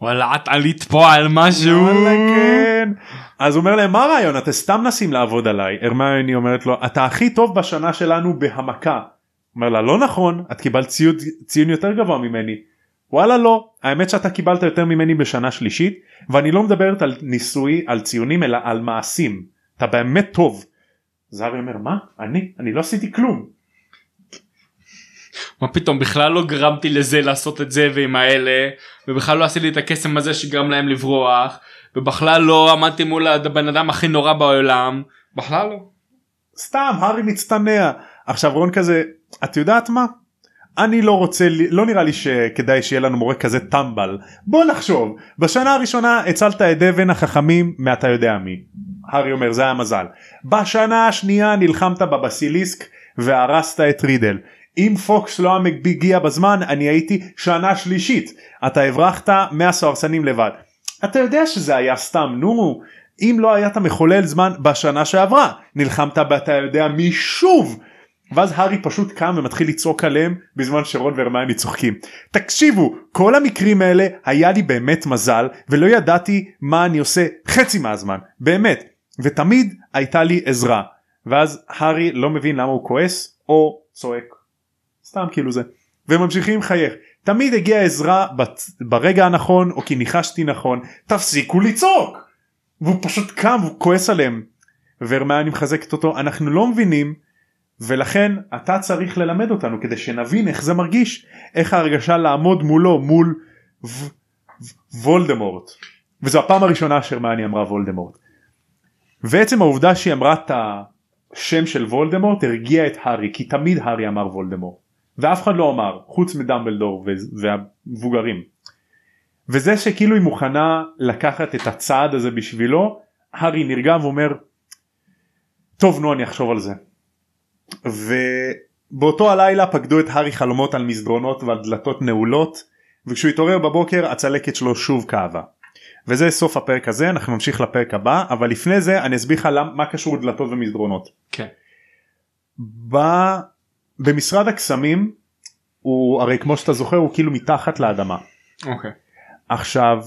וואלה את עלית פה על משהו. וואלה כן. אז הוא אומר להם מה הרעיון אתם סתם נסים לעבוד עליי הרמיוני אומרת לו אתה הכי טוב בשנה שלנו בהמכה. אומר לה לא נכון את קיבלת ציון, ציון יותר גבוה ממני. וואלה לא האמת שאתה קיבלת יותר ממני בשנה שלישית ואני לא מדברת על ניסוי על ציונים אלא על מעשים אתה באמת טוב. זהבי אומר מה אני אני לא עשיתי כלום. מה פתאום בכלל לא גרמתי לזה לעשות את זה ועם האלה ובכלל לא עשיתי את הקסם הזה שגרם להם לברוח ובכלל לא עמדתי מול הבן אדם הכי נורא בעולם בכלל לא. סתם הארי מצטנע עכשיו רון כזה את יודעת מה? אני לא רוצה לא נראה לי שכדאי שיהיה לנו מורה כזה טמבל. בוא נחשוב. בשנה הראשונה הצלת את אבן החכמים מאתה יודע מי. הארי אומר זה היה מזל. בשנה השנייה נלחמת בבסיליסק והרסת את רידל. אם פוקס לא היה בזמן אני הייתי שנה שלישית. אתה הברחת מהסוהרסנים לבד. אתה יודע שזה היה סתם נו. אם לא היית מחולל זמן בשנה שעברה נלחמת באתה יודע מי שוב ואז הארי פשוט קם ומתחיל לצעוק עליהם בזמן שרון והרמייני צוחקים. תקשיבו כל המקרים האלה היה לי באמת מזל ולא ידעתי מה אני עושה חצי מהזמן באמת ותמיד הייתה לי עזרה ואז הארי לא מבין למה הוא כועס או צועק. סתם כאילו זה. וממשיכים לחייך. תמיד הגיעה עזרה ברגע הנכון או כי ניחשתי נכון תפסיקו לצעוק. והוא פשוט קם והוא כועס עליהם. והרמייני מחזקת אותו אנחנו לא מבינים ולכן אתה צריך ללמד אותנו כדי שנבין איך זה מרגיש איך ההרגשה לעמוד מולו מול ו- ו- וולדמורט וזו הפעם הראשונה שהרמני אמרה וולדמורט. ועצם העובדה שהיא אמרה את השם של וולדמורט הרגיע את הארי כי תמיד הארי אמר וולדמורט ואף אחד לא אמר חוץ מדמבלדור והמבוגרים. וזה שכאילו היא מוכנה לקחת את הצעד הזה בשבילו הארי נרגע ואומר טוב נו אני אחשוב על זה ובאותו הלילה פקדו את הארי חלומות על מסדרונות ועל דלתות נעולות וכשהוא התעורר בבוקר הצלקת שלו שוב כאבה. וזה סוף הפרק הזה אנחנו נמשיך לפרק הבא אבל לפני זה אני אסביר לך מה קשור דלתות ומסדרונות. כן. ב... במשרד הקסמים הוא הרי כמו שאתה זוכר הוא כאילו מתחת לאדמה. אוקיי. עכשיו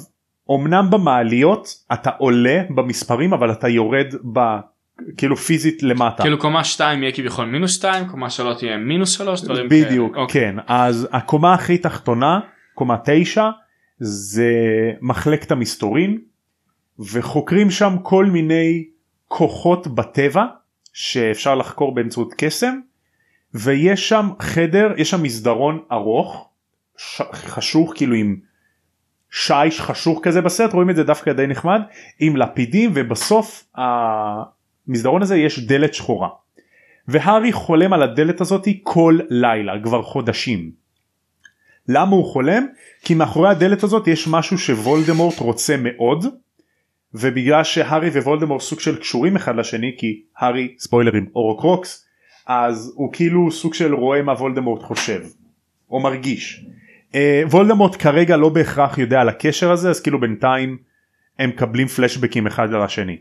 אמנם במעליות אתה עולה במספרים אבל אתה יורד ב... כאילו פיזית למטה. כאילו קומה 2 יהיה כביכול מינוס 2 קומה 3 יהיה מינוס 3 דברים בדיוק כאלה. אוקיי. כן אז הקומה הכי תחתונה קומה 9 זה מחלקת המסתורין וחוקרים שם כל מיני כוחות בטבע שאפשר לחקור באמצעות קסם ויש שם חדר יש שם מסדרון ארוך ש... חשוך כאילו עם שיש חשוך כזה בסרט רואים את זה דווקא די נחמד עם לפידים ובסוף המסדרון הזה יש דלת שחורה. והארי חולם על הדלת הזאתי כל לילה כבר חודשים. למה הוא חולם? כי מאחורי הדלת הזאת יש משהו שוולדמורט רוצה מאוד ובגלל שהארי ווולדמורט סוג של קשורים אחד לשני כי הארי ספוילרים הורקרוקס אז הוא כאילו סוג של רואה מה וולדמורט חושב או מרגיש. אה, וולדמורט כרגע לא בהכרח יודע על הקשר הזה אז כאילו בינתיים הם מקבלים פלשבקים אחד על השני.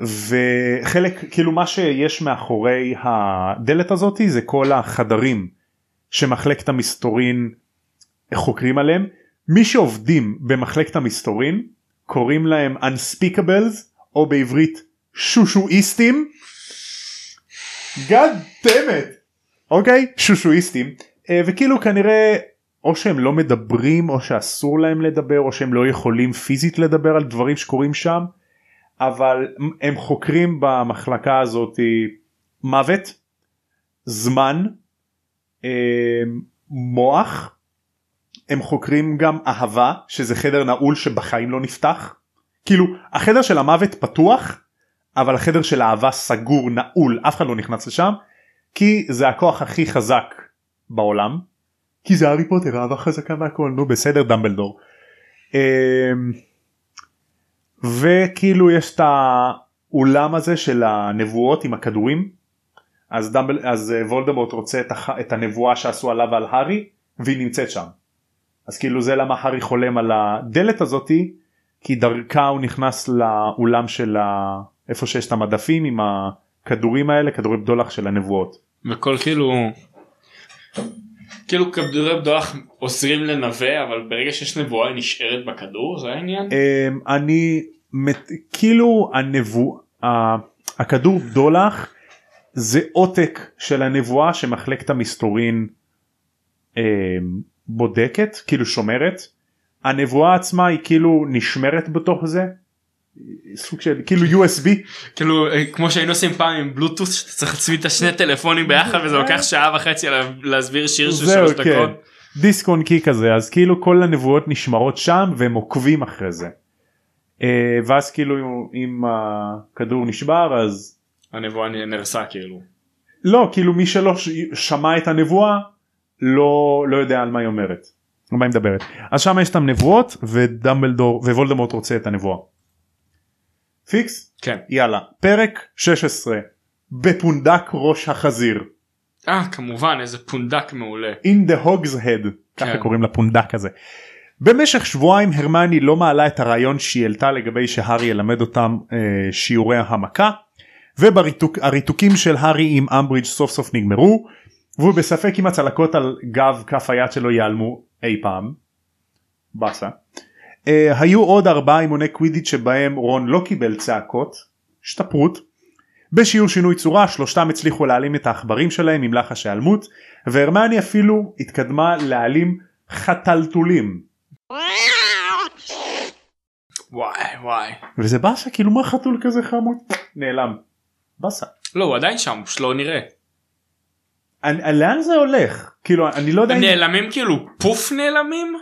וחלק כאילו מה שיש מאחורי הדלת הזאתי זה כל החדרים שמחלקת המסתורין חוקרים עליהם מי שעובדים במחלקת המסתורין קוראים להם unspeakables או בעברית שושואיסטים. God damn it. אוקיי שושואיסטים אה, וכאילו כנראה או שהם לא מדברים או שאסור להם לדבר או שהם לא יכולים פיזית לדבר על דברים שקורים שם אבל הם חוקרים במחלקה הזאת מוות זמן אה, מוח הם חוקרים גם אהבה שזה חדר נעול שבחיים לא נפתח. כאילו החדר של המוות פתוח אבל החדר של אהבה סגור נעול אף אחד לא נכנס לשם כי זה הכוח הכי חזק בעולם. כי זה הארי פוטר אהבה חזקה מהכל נו בסדר דמבלדור. וכאילו יש את האולם הזה של הנבואות עם הכדורים אז, דמבל, אז אה, וולדמורט רוצה את, הח, את הנבואה שעשו עליו ועל הארי והיא נמצאת שם. אז כאילו זה למה הארי חולם על הדלת הזאתי כי דרכה הוא נכנס לאולם של ה... איפה שיש את המדפים עם הכדורים האלה כדורי בדולח של הנבואות. וכל כאילו כאילו כדורי בדולח עוזרים לנבא אבל ברגע שיש נבואה היא נשארת בכדור זה העניין? אמ, אני כאילו הנבואה הכדור בדולח זה עותק של הנבואה שמחלקת המסתורין אמ, בודקת כאילו שומרת הנבואה עצמה היא כאילו נשמרת בתוך זה סוג של כאילו USB כאילו אה, כמו שהיינו עושים פעם עם בלוטוס שאתה צריך להצמיד את השני טלפונים ביחד וזה לוקח שעה וחצי להסביר שיר של שלוש כן. דקות. דיסק און קי כזה אז כאילו כל הנבואות נשמרות שם והם עוקבים אחרי זה. אה, ואז כאילו אם הכדור נשבר אז הנבואה נהרסה כאילו. לא כאילו מי שלא שמע את הנבואה לא לא יודע על מה היא אומרת. על מה היא מדברת. אז שם יש את הנבואות ודמבלדור ווולדמורט רוצה את הנבואה. פיקס? כן. יאללה. פרק 16 בפונדק ראש החזיר. אה כמובן איזה פונדק מעולה. In the hog's head. ככה כן. קוראים לפונדק הזה. במשך שבועיים הרמני לא מעלה את הרעיון שהיא העלתה לגבי שהארי ילמד אותם אה, שיעורי המכה והריתוקים של הארי עם אמברידג' סוף סוף נגמרו והוא בספק אם הצלקות על גב כף היד שלו ייעלמו אי פעם. באסה. Uh, היו עוד ארבעה אימוני קווידיץ' שבהם רון לא קיבל צעקות, השתפרות. בשיעור שינוי צורה שלושתם הצליחו להעלים את העכברים שלהם עם לחש היעלמות והרמני אפילו התקדמה להעלים חתלתולים. וואי וואי. וזה באסה כאילו מה חתול כזה חמוד נעלם. באסה. לא הוא עדיין שם פשוט לא נראה. אני, לאן זה הולך כאילו אני לא יודע. הם נעלמים כאילו פוף נעלמים?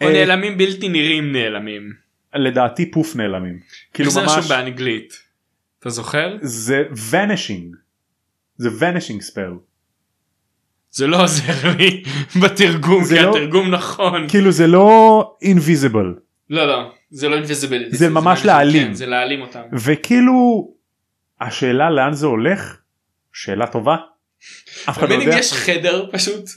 או אה, נעלמים בלתי נראים נעלמים. לדעתי פוף נעלמים. כאילו ממש. זה משהו באנגלית. אתה זוכר? זה vanishing. זה vanishing spell. זה לא עוזר לי בתרגום כי לא, התרגום נכון. כאילו זה לא invisible. לא לא זה לא invisible. זה, זה ממש להעלים. כן, זה להעלים אותם. וכאילו השאלה לאן זה הולך שאלה טובה. אף אחד לא יודע. יש חדר פשוט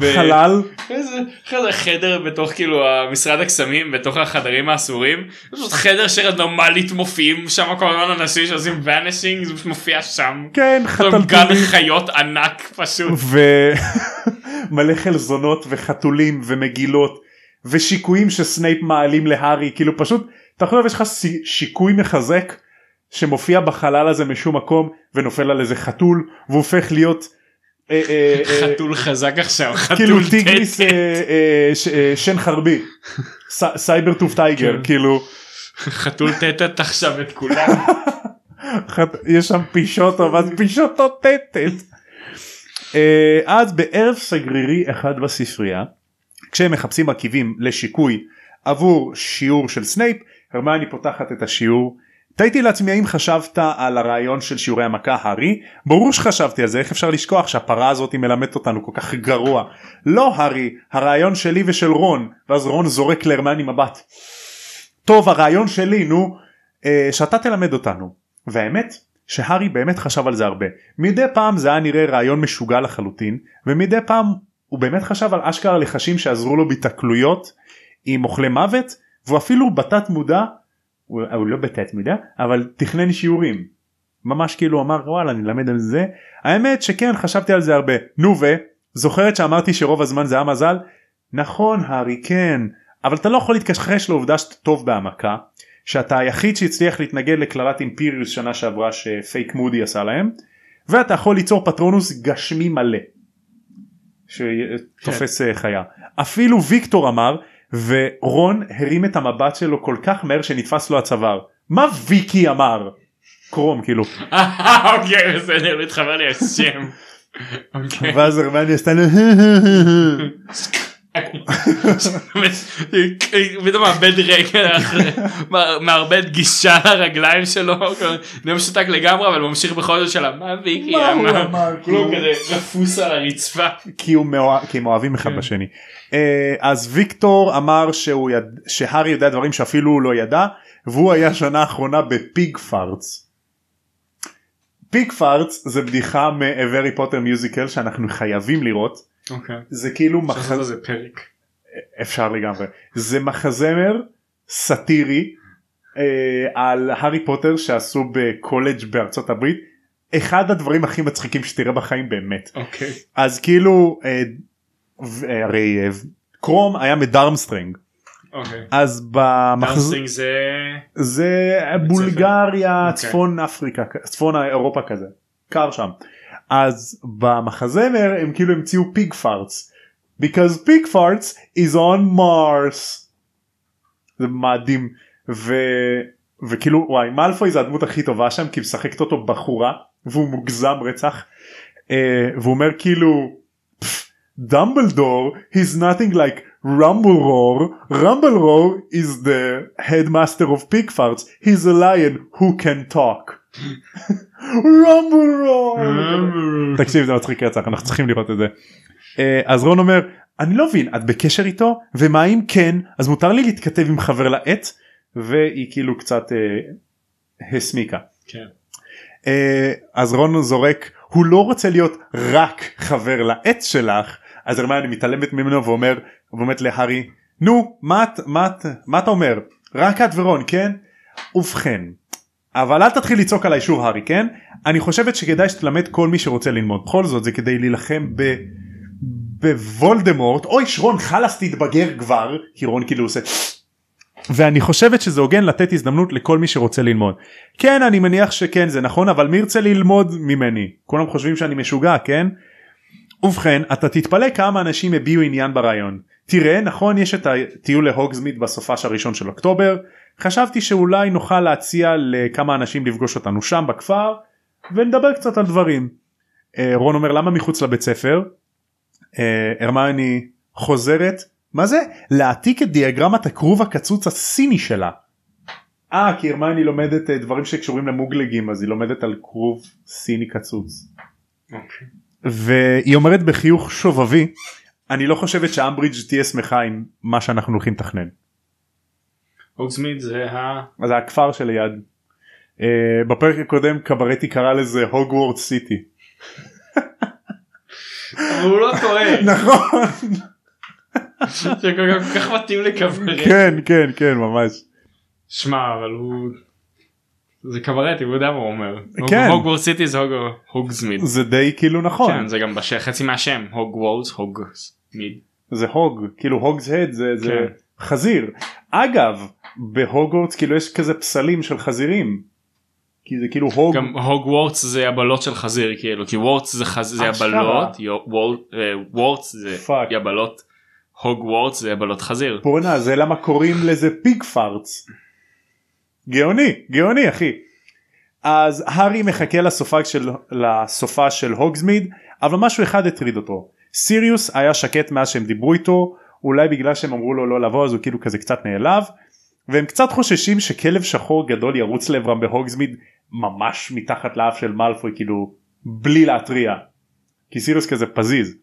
חלל. איזה חדר, חדר בתוך כאילו המשרד הקסמים בתוך החדרים האסורים. פשוט חדר שרנדומלית מופיעים שם כל הזמן אנשים שעושים ואנישינג זה פשוט מופיע שם. כן חתלתולים. גן חיות ענק פשוט. ומלא חלזונות וחתולים ומגילות ושיקויים שסנייפ מעלים להארי. כאילו פשוט אתה יכול יש לך שיקוי מחזק שמופיע בחלל הזה משום מקום ונופל על איזה חתול והופך להיות חתול חזק עכשיו כאילו טיגריס שן חרבי. סייבר טוף טייגר כאילו. חתול טטט עכשיו את כולם. יש שם פישוטו ואז פישוטו טטט. אז בערב סגרירי אחד בספרייה כשהם מחפשים עקיבים לשיקוי עבור שיעור של סנייפ הרמני פותחת את השיעור תהיתי לעצמי האם חשבת על הרעיון של שיעורי המכה הארי? ברור שחשבתי על זה איך אפשר לשכוח שהפרה הזאת מלמדת אותנו כל כך גרוע. לא הארי הרעיון שלי ושל רון ואז רון זורק להרמני מבט. טוב הרעיון שלי נו אה, שאתה תלמד אותנו והאמת שהארי באמת חשב על זה הרבה מדי פעם זה היה נראה רעיון משוגע לחלוטין ומדי פעם הוא באמת חשב על אשכרה לחשים שעזרו לו בהתקלויות עם אוכלי מוות והוא אפילו בתת מודע הוא, הוא לא בתת מודע אבל תכנן שיעורים. ממש כאילו אמר וואלה אני אלמד על זה. האמת שכן חשבתי על זה הרבה. נו ו? זוכרת שאמרתי שרוב הזמן זה היה מזל נכון הארי כן. אבל אתה לא יכול להתכחש לעובדה שאתה טוב בהעמקה שאתה היחיד שהצליח להתנגד לקללת אימפיריוס שנה שעברה שפייק מודי עשה להם ואתה יכול ליצור פטרונוס גשמי מלא שתופס כן. חיה. אפילו ויקטור אמר ורון הרים את המבט שלו כל כך מהר שנתפס לו הצוואר. מה ויקי אמר? קרום כאילו. אוקיי בסדר מתחבר לי השם. אוקיי. ואז הרמני עשתה לו פתאום מאבד רגע מאבד גישה לרגליים שלו נהיה משותק לגמרי אבל ממשיך בכל זאת שלה מה ויקי אמר? כלום כזה רפוס על הרצפה. כי הם אוהבים אחד כן. בשני אז ויקטור אמר שהארי יודע דברים שאפילו הוא לא ידע והוא היה שנה אחרונה בפיג פארטס. פיג פארטס זה בדיחה מ-Very Potter Musical שאנחנו חייבים לראות. אוקיי. זה כאילו מחזמר, זה פרק. אפשר לגמרי, זה מחזמר סאטירי אה, על הארי פוטר שעשו בקולג' בארצות הברית, אחד הדברים הכי מצחיקים שתראה בחיים באמת. אוקיי. אז כאילו, אה, אה, הרי אה, קרום היה מדורמשטראנג. אוקיי. אז במחז... דורמשטראנג זה... זה בולגריה, אוקיי. צפון אפריקה, צפון אירופה כזה, קר שם. אז במחזמר הם כאילו המציאו Pigfarts because Pigfarts is on Mars. זה מאדים ו... וכאילו וואי מאלפוי זה הדמות הכי טובה שם כי משחקת אותו בחורה והוא מוגזם רצח uh, והוא אומר כאילו דמבלדור he's nothing like rumble roar rumble roar is the headmaster of pig farts he's a lion who can talk. רמבל רור תקשיב זה מצחיק רצח אנחנו צריכים לראות את זה. אה, אז רון אומר אני לא מבין את בקשר איתו? ומה אם כן? אז מותר לי להתכתב עם חבר לעט והיא כאילו קצת אה, הסמיקה. כן. אה, אז רון זורק הוא לא רוצה להיות רק חבר לעט שלך אז הרמני מתעלמת ממנו ואומר ואומרת להארי נו מה, מה, מה אתה אומר? רק את ורון כן? ובכן אבל אל תתחיל לצעוק עליי שוב הארי כן? אני חושבת שכדאי שתלמד כל מי שרוצה ללמוד. בכל זאת זה כדי להילחם ב... בוולדמורט. אוי שרון חלאס תתבגר כבר. כי רון כאילו עושה ואני חושבת שזה הוגן לתת הזדמנות לכל מי שרוצה ללמוד. כן אני מניח שכן זה נכון אבל מי ירצה ללמוד ממני? כולם חושבים שאני משוגע כן? ובכן אתה תתפלא כמה אנשים הביעו עניין ברעיון. תראה נכון יש את הטיול להוגזמיד בסופש הראשון של אוקטובר חשבתי שאולי נוכל להציע לכמה אנשים לפגוש אותנו שם בכפר ונדבר קצת על דברים. אה, רון אומר למה מחוץ לבית ספר? אה, הרמני חוזרת מה זה להעתיק את דיאגרמת הכרוב הקצוץ הסיני שלה. אה כי הרמני לומדת אה, דברים שקשורים למוגלגים אז היא לומדת על כרוב סיני קצוץ. Okay. והיא אומרת בחיוך שובבי אני לא חושבת שאמברידג' תהיה שמחה עם מה שאנחנו הולכים לתכנן. הוגסמיד זה ה... זה הכפר שליד. Uh, בפרק הקודם קברטי קרא לזה הוגוורט סיטי. הוא לא טועה. נכון. זה כל כך מתאים לקברטי. כן כן כן ממש. שמע אבל הוא. זה קברטי הוא יודע מה הוא אומר. כן. הוגוורט סיטי זה הוגסמיד. זה די כאילו נכון. כן זה גם חצי מהשם הוגוורט הוגסמיד. זה hog כאילו Hog's Head זה, זה כן. חזיר. אגב בהוגוורטס כאילו יש כזה פסלים של חזירים. כי זה כאילו hog... גם הוגוורטס זה יבלות של חזיר כאילו כי warts זה, חז... זה יבלות warts זה fuck. יבלות הוגוורטס זה יבלות חזיר. בואנה זה למה קוראים לזה Pigfarts. גאוני גאוני אחי. אז הארי מחכה לסופג של לסופה של הוגזמיד אבל משהו אחד הטריד אותו. סיריוס היה שקט מאז שהם דיברו איתו אולי בגלל שהם אמרו לו לא לבוא אז הוא כאילו כזה קצת נעלב והם קצת חוששים שכלב שחור גדול ירוץ לעברם בהוגזמיד ממש מתחת לאף של מאלפוי כאילו בלי להתריע כי סיריוס כזה פזיז.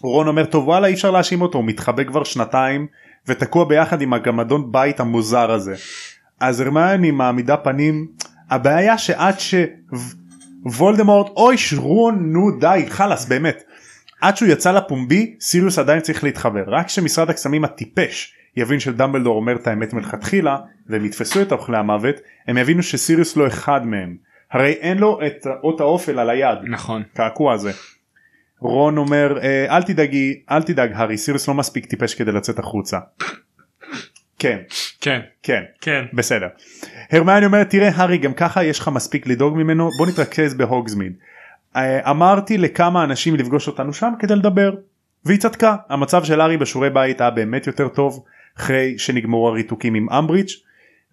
רון אומר טוב וואלה אי אפשר להאשים אותו הוא מתחבא כבר שנתיים ותקוע ביחד עם הגמדון בית המוזר הזה. אז הרמיוני מעמידה פנים הבעיה שעד שוולדמורט אוי שרון נו די חלאס באמת. עד שהוא יצא לפומבי סיריוס עדיין צריך להתחבר. רק כשמשרד הקסמים הטיפש יבין שדמבלדור אומר את האמת מלכתחילה והם יתפסו את אוכלי המוות הם יבינו שסיריוס לא אחד מהם. הרי אין לו את אות האופל על היד. נכון. קעקוע הזה. רון אומר "אה, אל תדאגי אל תדאג הארי סיריוס לא מספיק טיפש כדי לצאת החוצה. כן. כן. כן. כן. בסדר. הרמיוני אומרת תראה הארי גם ככה יש לך מספיק לדאוג ממנו בוא נתרכז בהוגזמיד. אה, אמרתי לכמה אנשים לפגוש אותנו שם כדי לדבר. והיא צדקה. המצב של הארי בשיעורי בית היה באמת יותר טוב אחרי שנגמרו הריתוקים עם אמברידג'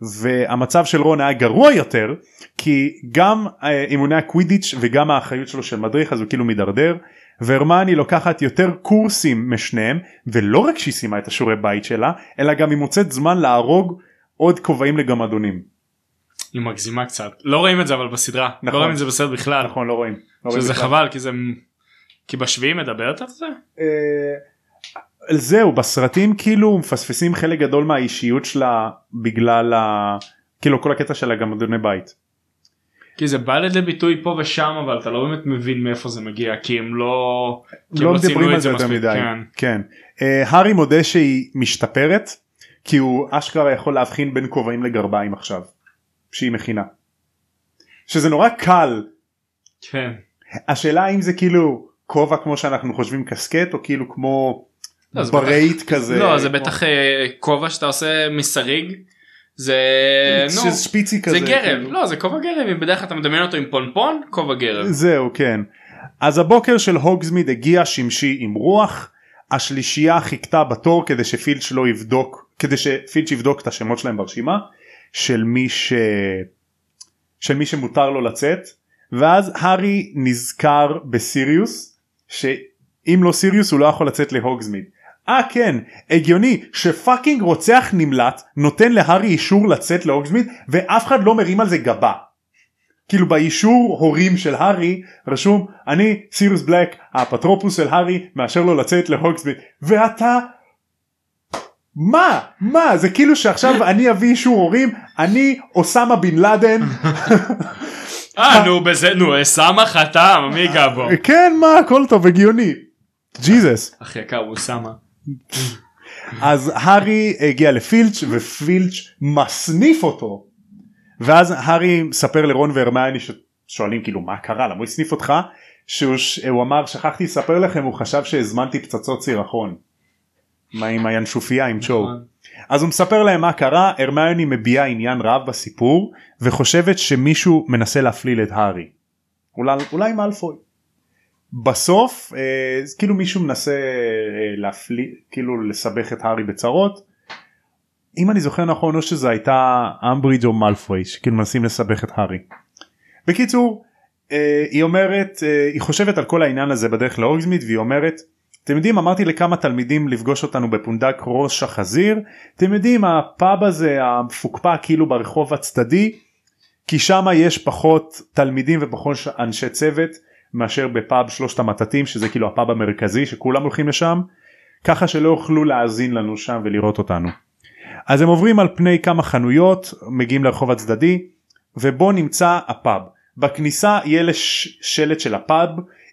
והמצב של רון היה גרוע יותר כי גם אה, אימוני הקווידיץ' וגם האחריות שלו של מדריך אז הוא כאילו מידרדר והרמני לוקחת יותר קורסים משניהם ולא רק שהיא סיימה את השיעורי בית שלה אלא גם היא מוצאת זמן להרוג עוד כובעים לגמדונים. היא מגזימה קצת לא רואים את זה אבל בסדרה לא נכון. רואים את זה בסרט בכלל נכון לא רואים. לא שזה בכלל. חבל כי זה כי בשביעי מדברת על זה אה, זהו בסרטים כאילו מפספסים חלק גדול מהאישיות שלה בגלל ה... כאילו כל הקטע של הגמדוני בית. כי זה בא לידי ביטוי פה ושם אבל אתה לא באמת מבין מאיפה זה מגיע כי הם לא כי הם לא מדברים על זה יותר מדי. כן. כן. אה, הארי מודה שהיא משתפרת כי הוא אשכרה יכול להבחין בין כובעים לגרביים עכשיו. שהיא מכינה. שזה נורא קל. כן. השאלה אם זה כאילו כובע כמו שאנחנו חושבים קסקט או כאילו כמו לא, ברייט כזה. לא זה כמו- בטח אה, כובע שאתה עושה מסריג זה נו שפיצי כזה. זה גרב כאילו. לא זה כובע גרב אם בדרך כלל אתה מדמיין אותו עם פונפון כובע גרב. זהו כן. אז הבוקר של הוגזמיד הגיע שמשי עם רוח. השלישייה חיכתה בתור כדי שפילץ' לא יבדוק כדי שפילץ' יבדוק את השמות שלהם ברשימה של מי ש... של מי שמותר לו לצאת ואז הארי נזכר בסיריוס שאם לא סיריוס הוא לא יכול לצאת להוגזמיד. אה כן הגיוני שפאקינג רוצח נמלט נותן להארי אישור לצאת להוגזמיד ואף אחד לא מרים על זה גבה. כאילו באישור הורים של הארי רשום אני סיריוס בלק האפוטרופוס של הארי מאשר לו לצאת להוגסמיד ואתה מה מה זה כאילו שעכשיו אני אביא אישור הורים אני אוסמה בן לאדן אה נו בזה נו אסמה חתם מי ייגע בו. כן מה הכל טוב הגיוני ג'יזוס אחי יקר הוא אוסמה. אז הארי הגיע לפילץ' ופילץ' מסניף אותו ואז הארי מספר לרון והרמיוני ששואלים כאילו מה קרה למה הוא הסניף אותך שהוא ש- הוא אמר שכחתי לספר לכם הוא חשב שהזמנתי פצצות סירחון. מה עם הינשופיה עם צ'ו. נכון. אז הוא מספר להם מה קרה הרמיוני מביעה עניין רב בסיפור וחושבת שמישהו מנסה להפליל את הארי. אולי, אולי מאלפוי. בסוף אה, כאילו מישהו מנסה אה, להפליל כאילו לסבך את הארי בצרות. אם אני זוכר נכון או שזה הייתה אמברידג' או מאלפוי שכאילו מנסים לסבך את הארי. בקיצור אה, היא אומרת אה, היא חושבת על כל העניין הזה בדרך לאורגזמיד והיא אומרת אתם יודעים אמרתי לכמה תלמידים לפגוש אותנו בפונדק ראש החזיר אתם יודעים הפאב הזה המפוקפק כאילו ברחוב הצדדי כי שם יש פחות תלמידים ופחות אנשי צוות מאשר בפאב שלושת המטאטים שזה כאילו הפאב המרכזי שכולם הולכים לשם ככה שלא יוכלו להאזין לנו שם ולראות אותנו. אז הם עוברים על פני כמה חנויות מגיעים לרחוב הצדדי ובו נמצא הפאב בכניסה יהיה לש- שלט של הפאב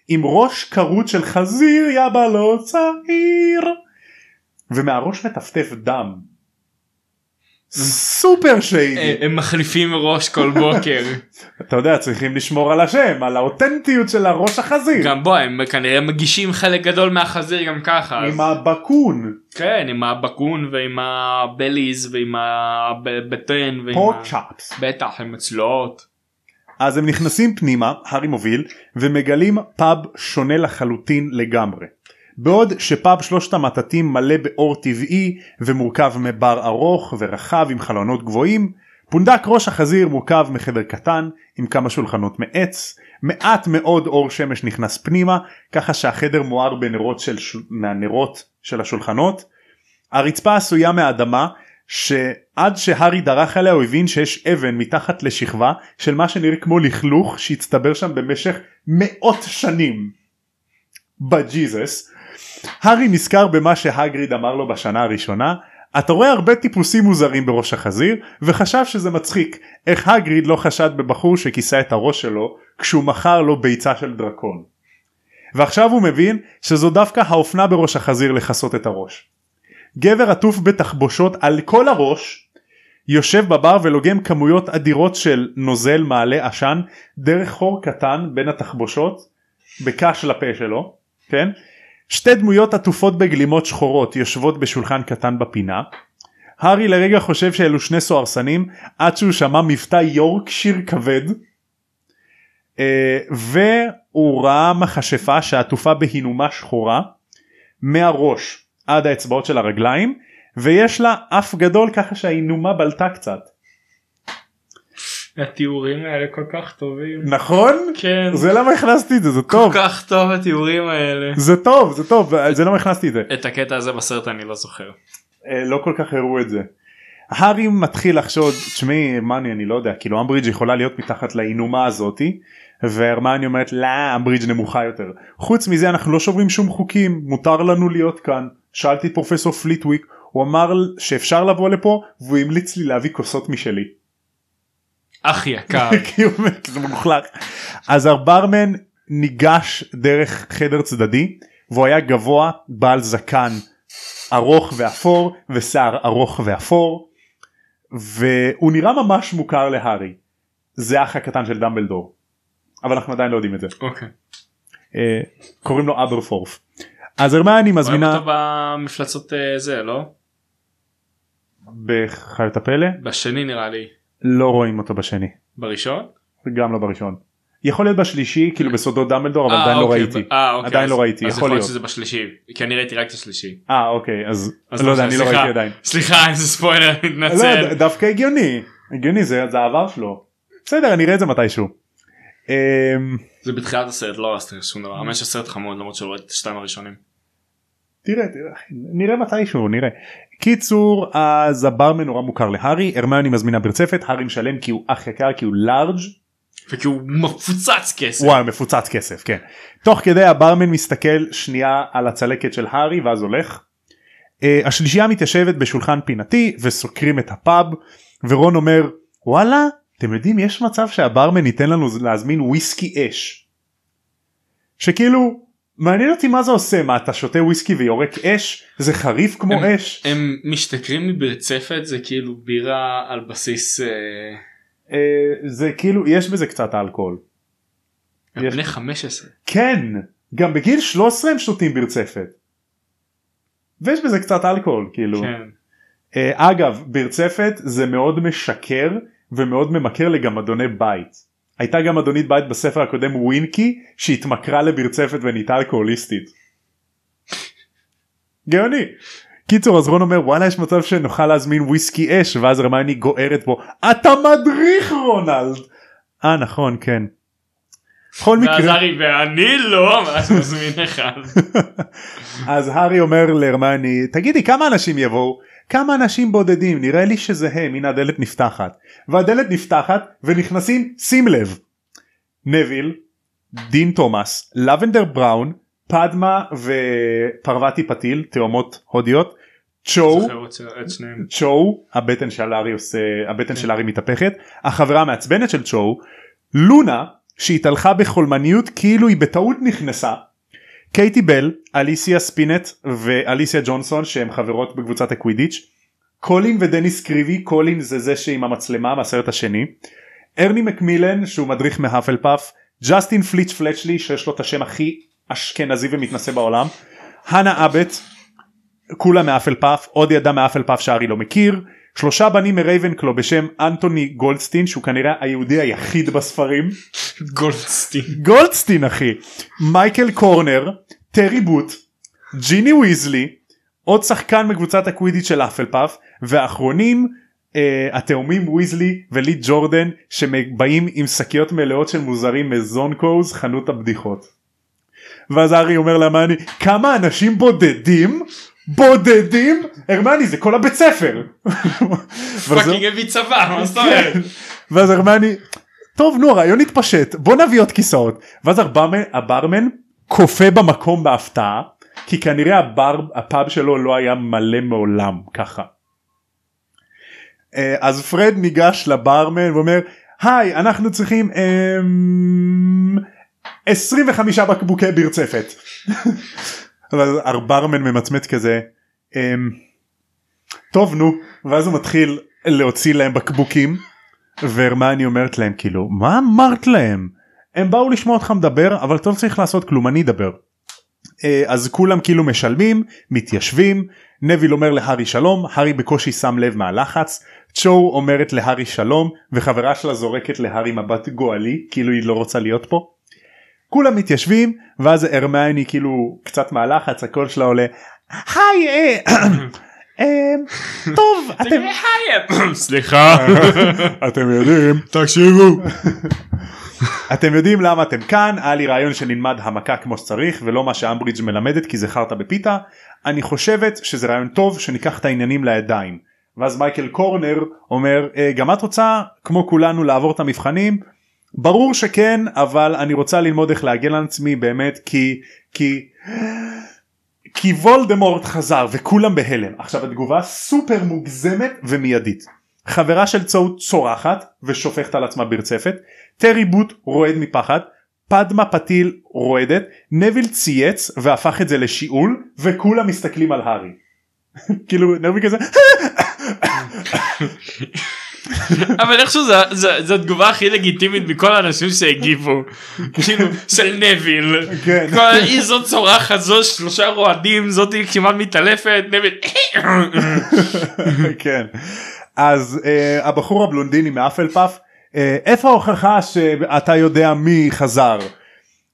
עם ראש כרות של חזיר יא בלו צעיר ומהראש מטפטף דם. סופר אה, שיידי. הם מחליפים ראש כל בוקר. אתה יודע צריכים לשמור על השם על האותנטיות של הראש החזיר. גם בוא הם כנראה מגישים חלק גדול מהחזיר גם ככה. אז- עם הבקון כן עם הבקון ועם הבליז ועם הבטן פורק צ'אפס. בטח עם מצלעות. אז הם נכנסים פנימה הארי מוביל ומגלים פאב שונה לחלוטין לגמרי. בעוד שפאב שלושת המטאטים מלא באור טבעי ומורכב מבר ארוך ורחב עם חלונות גבוהים פונדק ראש החזיר מורכב מחדר קטן עם כמה שולחנות מעץ מעט מאוד אור שמש נכנס פנימה ככה שהחדר מואר בנרות של. מהנרות של השולחנות. הרצפה עשויה מהאדמה שעד שהארי דרך עליה הוא הבין שיש אבן מתחת לשכבה של מה שנראה כמו לכלוך שהצטבר שם במשך מאות שנים. בג'יזוס. הארי נזכר במה שהגריד אמר לו בשנה הראשונה אתה רואה הרבה טיפוסים מוזרים בראש החזיר וחשב שזה מצחיק איך הגריד לא חשד בבחור שכיסה את הראש שלו כשהוא מכר לו ביצה של דרקון. ועכשיו הוא מבין שזו דווקא האופנה בראש החזיר לכסות את הראש. גבר עטוף בתחבושות על כל הראש יושב בבר ולוגם כמויות אדירות של נוזל מעלה עשן דרך חור קטן בין התחבושות בקש לפה שלו כן שתי דמויות עטופות בגלימות שחורות יושבות בשולחן קטן בפינה. הארי לרגע חושב שאלו שני סוהרסנים עד שהוא שמע מבטא יורקשיר כבד. אה, והוא ראה מכשפה שעטופה בהינומה שחורה מהראש עד האצבעות של הרגליים ויש לה אף גדול ככה שההינומה בלטה קצת. התיאורים האלה כל כך טובים. נכון? כן. זה למה הכנסתי את זה זה כל טוב כך טוב התיאורים האלה. זה טוב זה טוב זה למה הכנסתי את זה את הקטע הזה בסרט אני לא זוכר. אה, לא כל כך הראו את זה. הארי מתחיל לחשוד תשמעי הרמני אני לא יודע כאילו אמברידג' יכולה להיות מתחת להינומה הזאתי והרמני אומרת לא אמברידג' נמוכה יותר חוץ מזה אנחנו לא שוברים שום חוקים מותר לנו להיות כאן שאלתי את פרופסור פליטוויק הוא אמר שאפשר לבוא לפה והוא המליץ לי להביא כוסות משלי. אח יקר. כי הוא אומר, זה מלוכלך. אז הברמן ניגש דרך חדר צדדי והוא היה גבוה בעל זקן ארוך ואפור ושיער ארוך ואפור והוא נראה ממש מוכר להארי. זה האח הקטן של דמבלדור. אבל אנחנו עדיין לא יודעים את זה. אוקיי. אה, קוראים לו אברפורף. אז הרמני רואים מזמינה אותו במפלצות אה, זה לא? בחיות הפלא בשני נראה לי. לא רואים אותו בשני בראשון? גם לא בראשון. יכול להיות בשלישי כאילו בסודות דמבלדור אבל אה, עדיין לא אוקיי, ראיתי. ב- אה, אוקיי, עדיין אז- לא ראיתי, אז יכול להיות. שזה בשלישי כי אני ראיתי רק את השלישי. אה אוקיי אז אז לא יודע נכון, אני לא סליחה. ראיתי עדיין. סליחה איזה ספוילר לא, מתנצל. ד- דווקא הגיוני הגיוני זה זה העבר שלו. בסדר אני אראה את זה מתישהו. אמ, זה בתחילת הסרט לא הרסתי שום דבר. האמת שהסרט חמוד למרות שלא ראיתי את השתיים הראשונים. תראה תראה נראה מתישהו נראה. קיצור אז הברמן נורא מוכר להארי הרמיוני מזמינה ברצפת הארי משלם כי הוא אח יקר כי הוא לארג' וכי הוא מפוצץ כסף. וואי מפוצץ כסף כן. תוך כדי הברמן מסתכל שנייה על הצלקת של הארי ואז הולך. Uh, השלישייה מתיישבת בשולחן פינתי וסוקרים את הפאב ורון אומר וואלה אתם יודעים יש מצב שהברמן ייתן לנו להזמין וויסקי אש. שכאילו מעניין אותי מה זה עושה מה אתה שותה וויסקי ויורק אש זה חריף כמו הם- אש. הם משתכרים מברצפת זה כאילו בירה על בסיס אה, Uh, זה כאילו יש בזה קצת אלכוהול. הם יש- בני 15. כן גם בגיל 13 הם שותים ברצפת. ויש בזה קצת אלכוהול כאילו. כן. Uh, אגב ברצפת זה מאוד משקר ומאוד ממכר לגמדוני בית. הייתה גמדונית בית בספר הקודם ווינקי שהתמכרה לברצפת ונהייתה אלכוהוליסטית. גאוני. קיצור אז רון אומר וואלה יש מצב שנוכל להזמין וויסקי אש ואז הרמייני גוערת בו אתה מדריך רונלד. אה נכון כן. בכל ואז מקרה הארי ואני לא ואז מזמין אחד. אז הארי אומר להרמני תגידי כמה אנשים יבואו? כמה אנשים בודדים? נראה לי שזה הם. הנה הדלת נפתחת. והדלת נפתחת ונכנסים שים לב נביל דין תומאס לבנדר בראון פדמה ופרווטי פתיל תאומות הודיות צ'ו. צ'ו הבטן של הארי עושה הבטן של הארי מתהפכת החברה המעצבנת של צ'ו לונה שהתהלכה בחולמניות כאילו היא בטעות נכנסה. קייטי בל אליסיה ספינט ואליסיה ג'ונסון שהן חברות בקבוצת הקווידיץ' קולין ודניס קריבי קולין זה זה שעם המצלמה מהסרט השני ארני מקמילן שהוא מדריך מהאפל פאף ג'סטין פליץ' פלצ'לי שיש לו את השם הכי אשכנזי ומתנשא בעולם הנה אבוט כולה מאפל פאף עוד ילדה מאפל פאף שהארי לא מכיר שלושה בנים מרייבנקלו בשם אנטוני גולדסטין שהוא כנראה היהודי היחיד בספרים גולדסטין. גולדסטין אחי מייקל קורנר טרי בוט ג'יני ויזלי עוד שחקן מקבוצת הקווידיץ' של אפל פאף ואחרונים אה, התאומים ויזלי ולי ג'ורדן שבאים עם שקיות מלאות של מוצרים מזונקוז חנות הבדיחות. ואז ארי אומר להרמני כמה אנשים בודדים בודדים הרמני זה כל הבית ספר. fucking הביא צבא מה זאת אומרת? כן. ואז הרמני טוב נו הרעיון התפשט בוא נביא עוד כיסאות ואז הברמן, הברמן קופא במקום בהפתעה כי כנראה הבר הפאב שלו לא היה מלא מעולם ככה אה, אז פרד ניגש לברמן ואומר היי אנחנו צריכים אמ, 25 בקבוקי ברצפת. אבל הברמן ממצמץ כזה אמ, טוב נו ואז הוא מתחיל להוציא להם בקבוקים והרמני אומרת להם כאילו מה אמרת להם הם באו לשמוע אותך מדבר אבל אתה לא צריך לעשות כלום אני אדבר. אה, אז כולם כאילו משלמים מתיישבים נביל אומר להארי שלום הארי בקושי שם לב מהלחץ צ'ו אומרת להארי שלום וחברה שלה זורקת להארי מבט גואלי כאילו היא לא רוצה להיות פה. כולם מתיישבים ואז הרמני כאילו קצת מהלחץ הקול שלה עולה היי אה, אה, טוב אתם סליחה. אתם יודעים. תקשיבו. אתם יודעים למה אתם כאן? היה לי רעיון שנלמד המכה כמו שצריך ולא מה שאמברידג' מלמדת כי זה חרטא בפיתה. אני חושבת שזה רעיון טוב שניקח את העניינים לידיים. ואז מייקל קורנר אומר "אה, גם את רוצה כמו כולנו לעבור את המבחנים ברור שכן אבל אני רוצה ללמוד איך להגן על עצמי באמת כי כי כי וולדמורט חזר וכולם בהלם. עכשיו התגובה סופר מוגזמת ומיידית. חברה של צו צורחת ושופכת על עצמה ברצפת. טרי בוט רועד מפחד. פדמה פתיל רועדת. נביל צייץ והפך את זה לשיעול וכולם מסתכלים על הארי. כאילו נביל כזה אבל איכשהו זו התגובה הכי לגיטימית מכל האנשים שהגיבו כאילו של נביל כן. היא זאת צורחת זו שלושה רועדים זאתי כמעט מתעלפת נביל כן. אז uh, הבחור הבלונדיני מאפל פאף uh, איפה ההוכחה שאתה יודע מי חזר?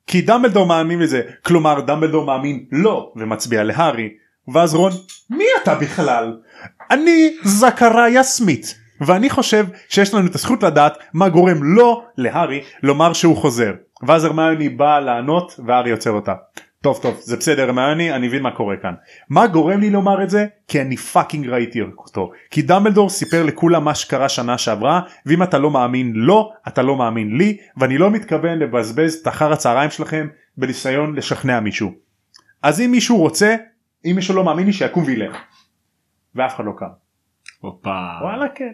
כי דמבלדור מאמין לזה כלומר דמבלדור מאמין לא ומצביע להארי ואז רון מי אתה בכלל? אני זכריה סמית ואני חושב שיש לנו את הזכות לדעת מה גורם לו להארי לומר שהוא חוזר ואז הרמיוני באה לענות והארי עוצר אותה. טוב טוב זה בסדר הרמיוני אני מבין מה קורה כאן. מה גורם לי לומר את זה? כי אני fucking ראיתי אותו. כי דמבלדור סיפר לכולם מה שקרה שנה שעברה ואם אתה לא מאמין לו אתה לא מאמין לי ואני לא מתכוון לבזבז את אחר הצהריים שלכם בניסיון לשכנע מישהו. אז אם מישהו רוצה אם מישהו לא מאמין לי שיקום וילך. ואף אחד לא קם. הופה וואלה כן.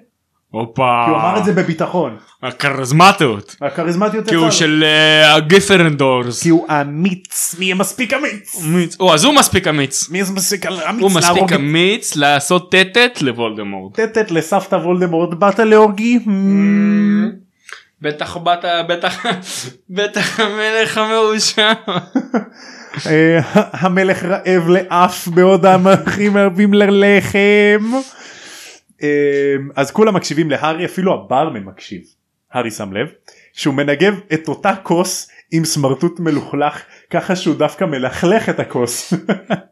הופה כי הוא אמר את זה בביטחון. הכריזמטיות הכריזמטיות כי הוא. של אה, הגריפינדורס כי הוא אמיץ מי מספיק אמיץ. אמיץ. או אז הוא מספיק אמיץ מי מספיק אמיץ הוא מספיק אמיץ לעשות טטט לוולדמורט טטט לסבתא וולדמורט באת להורגי? בטח באת בטח בטח המלך המאושר אה, המלך רעב לאף בעוד המלכים רבים ללחם. אה, אז כולם מקשיבים להארי אפילו הברמן מקשיב. הארי שם לב שהוא מנגב את אותה כוס עם סמרטוט מלוכלך ככה שהוא דווקא מלכלך את הכוס.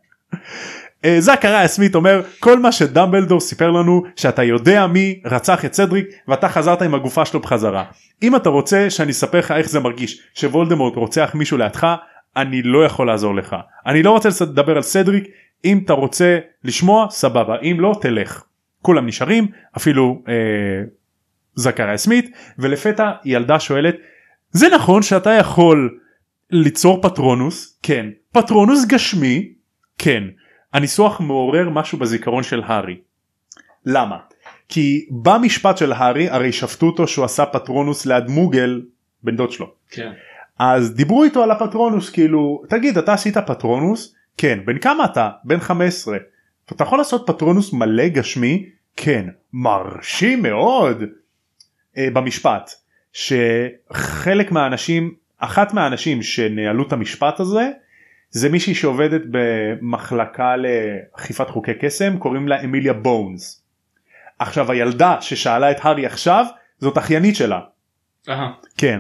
אה, זכריה סמית אומר כל מה שדמבלדור סיפר לנו שאתה יודע מי רצח את סדריק ואתה חזרת עם הגופה שלו בחזרה. אם אתה רוצה שאני אספר לך איך זה מרגיש שוולדמורט רוצח מישהו לידך אני לא יכול לעזור לך. אני לא רוצה לדבר על סדריק אם אתה רוצה לשמוע סבבה אם לא תלך. כולם נשארים אפילו אה, זכריה סמית ולפתע ילדה שואלת זה נכון שאתה יכול ליצור פטרונוס כן פטרונוס גשמי כן הניסוח מעורר משהו בזיכרון של הארי. למה? כי במשפט של הארי הרי שפטו אותו שהוא עשה פטרונוס ליד מוגל בן דוד שלו. כן אז דיברו איתו על הפטרונוס כאילו תגיד אתה עשית פטרונוס? כן. בן כמה אתה? בן 15. אתה יכול לעשות פטרונוס מלא גשמי? כן. מרשים מאוד. אה, במשפט שחלק מהאנשים אחת מהאנשים שניהלו את המשפט הזה זה מישהי שעובדת במחלקה לאכיפת חוקי קסם קוראים לה אמיליה בונס. עכשיו הילדה ששאלה את הארי עכשיו זאת אחיינית שלה. אהה. כן.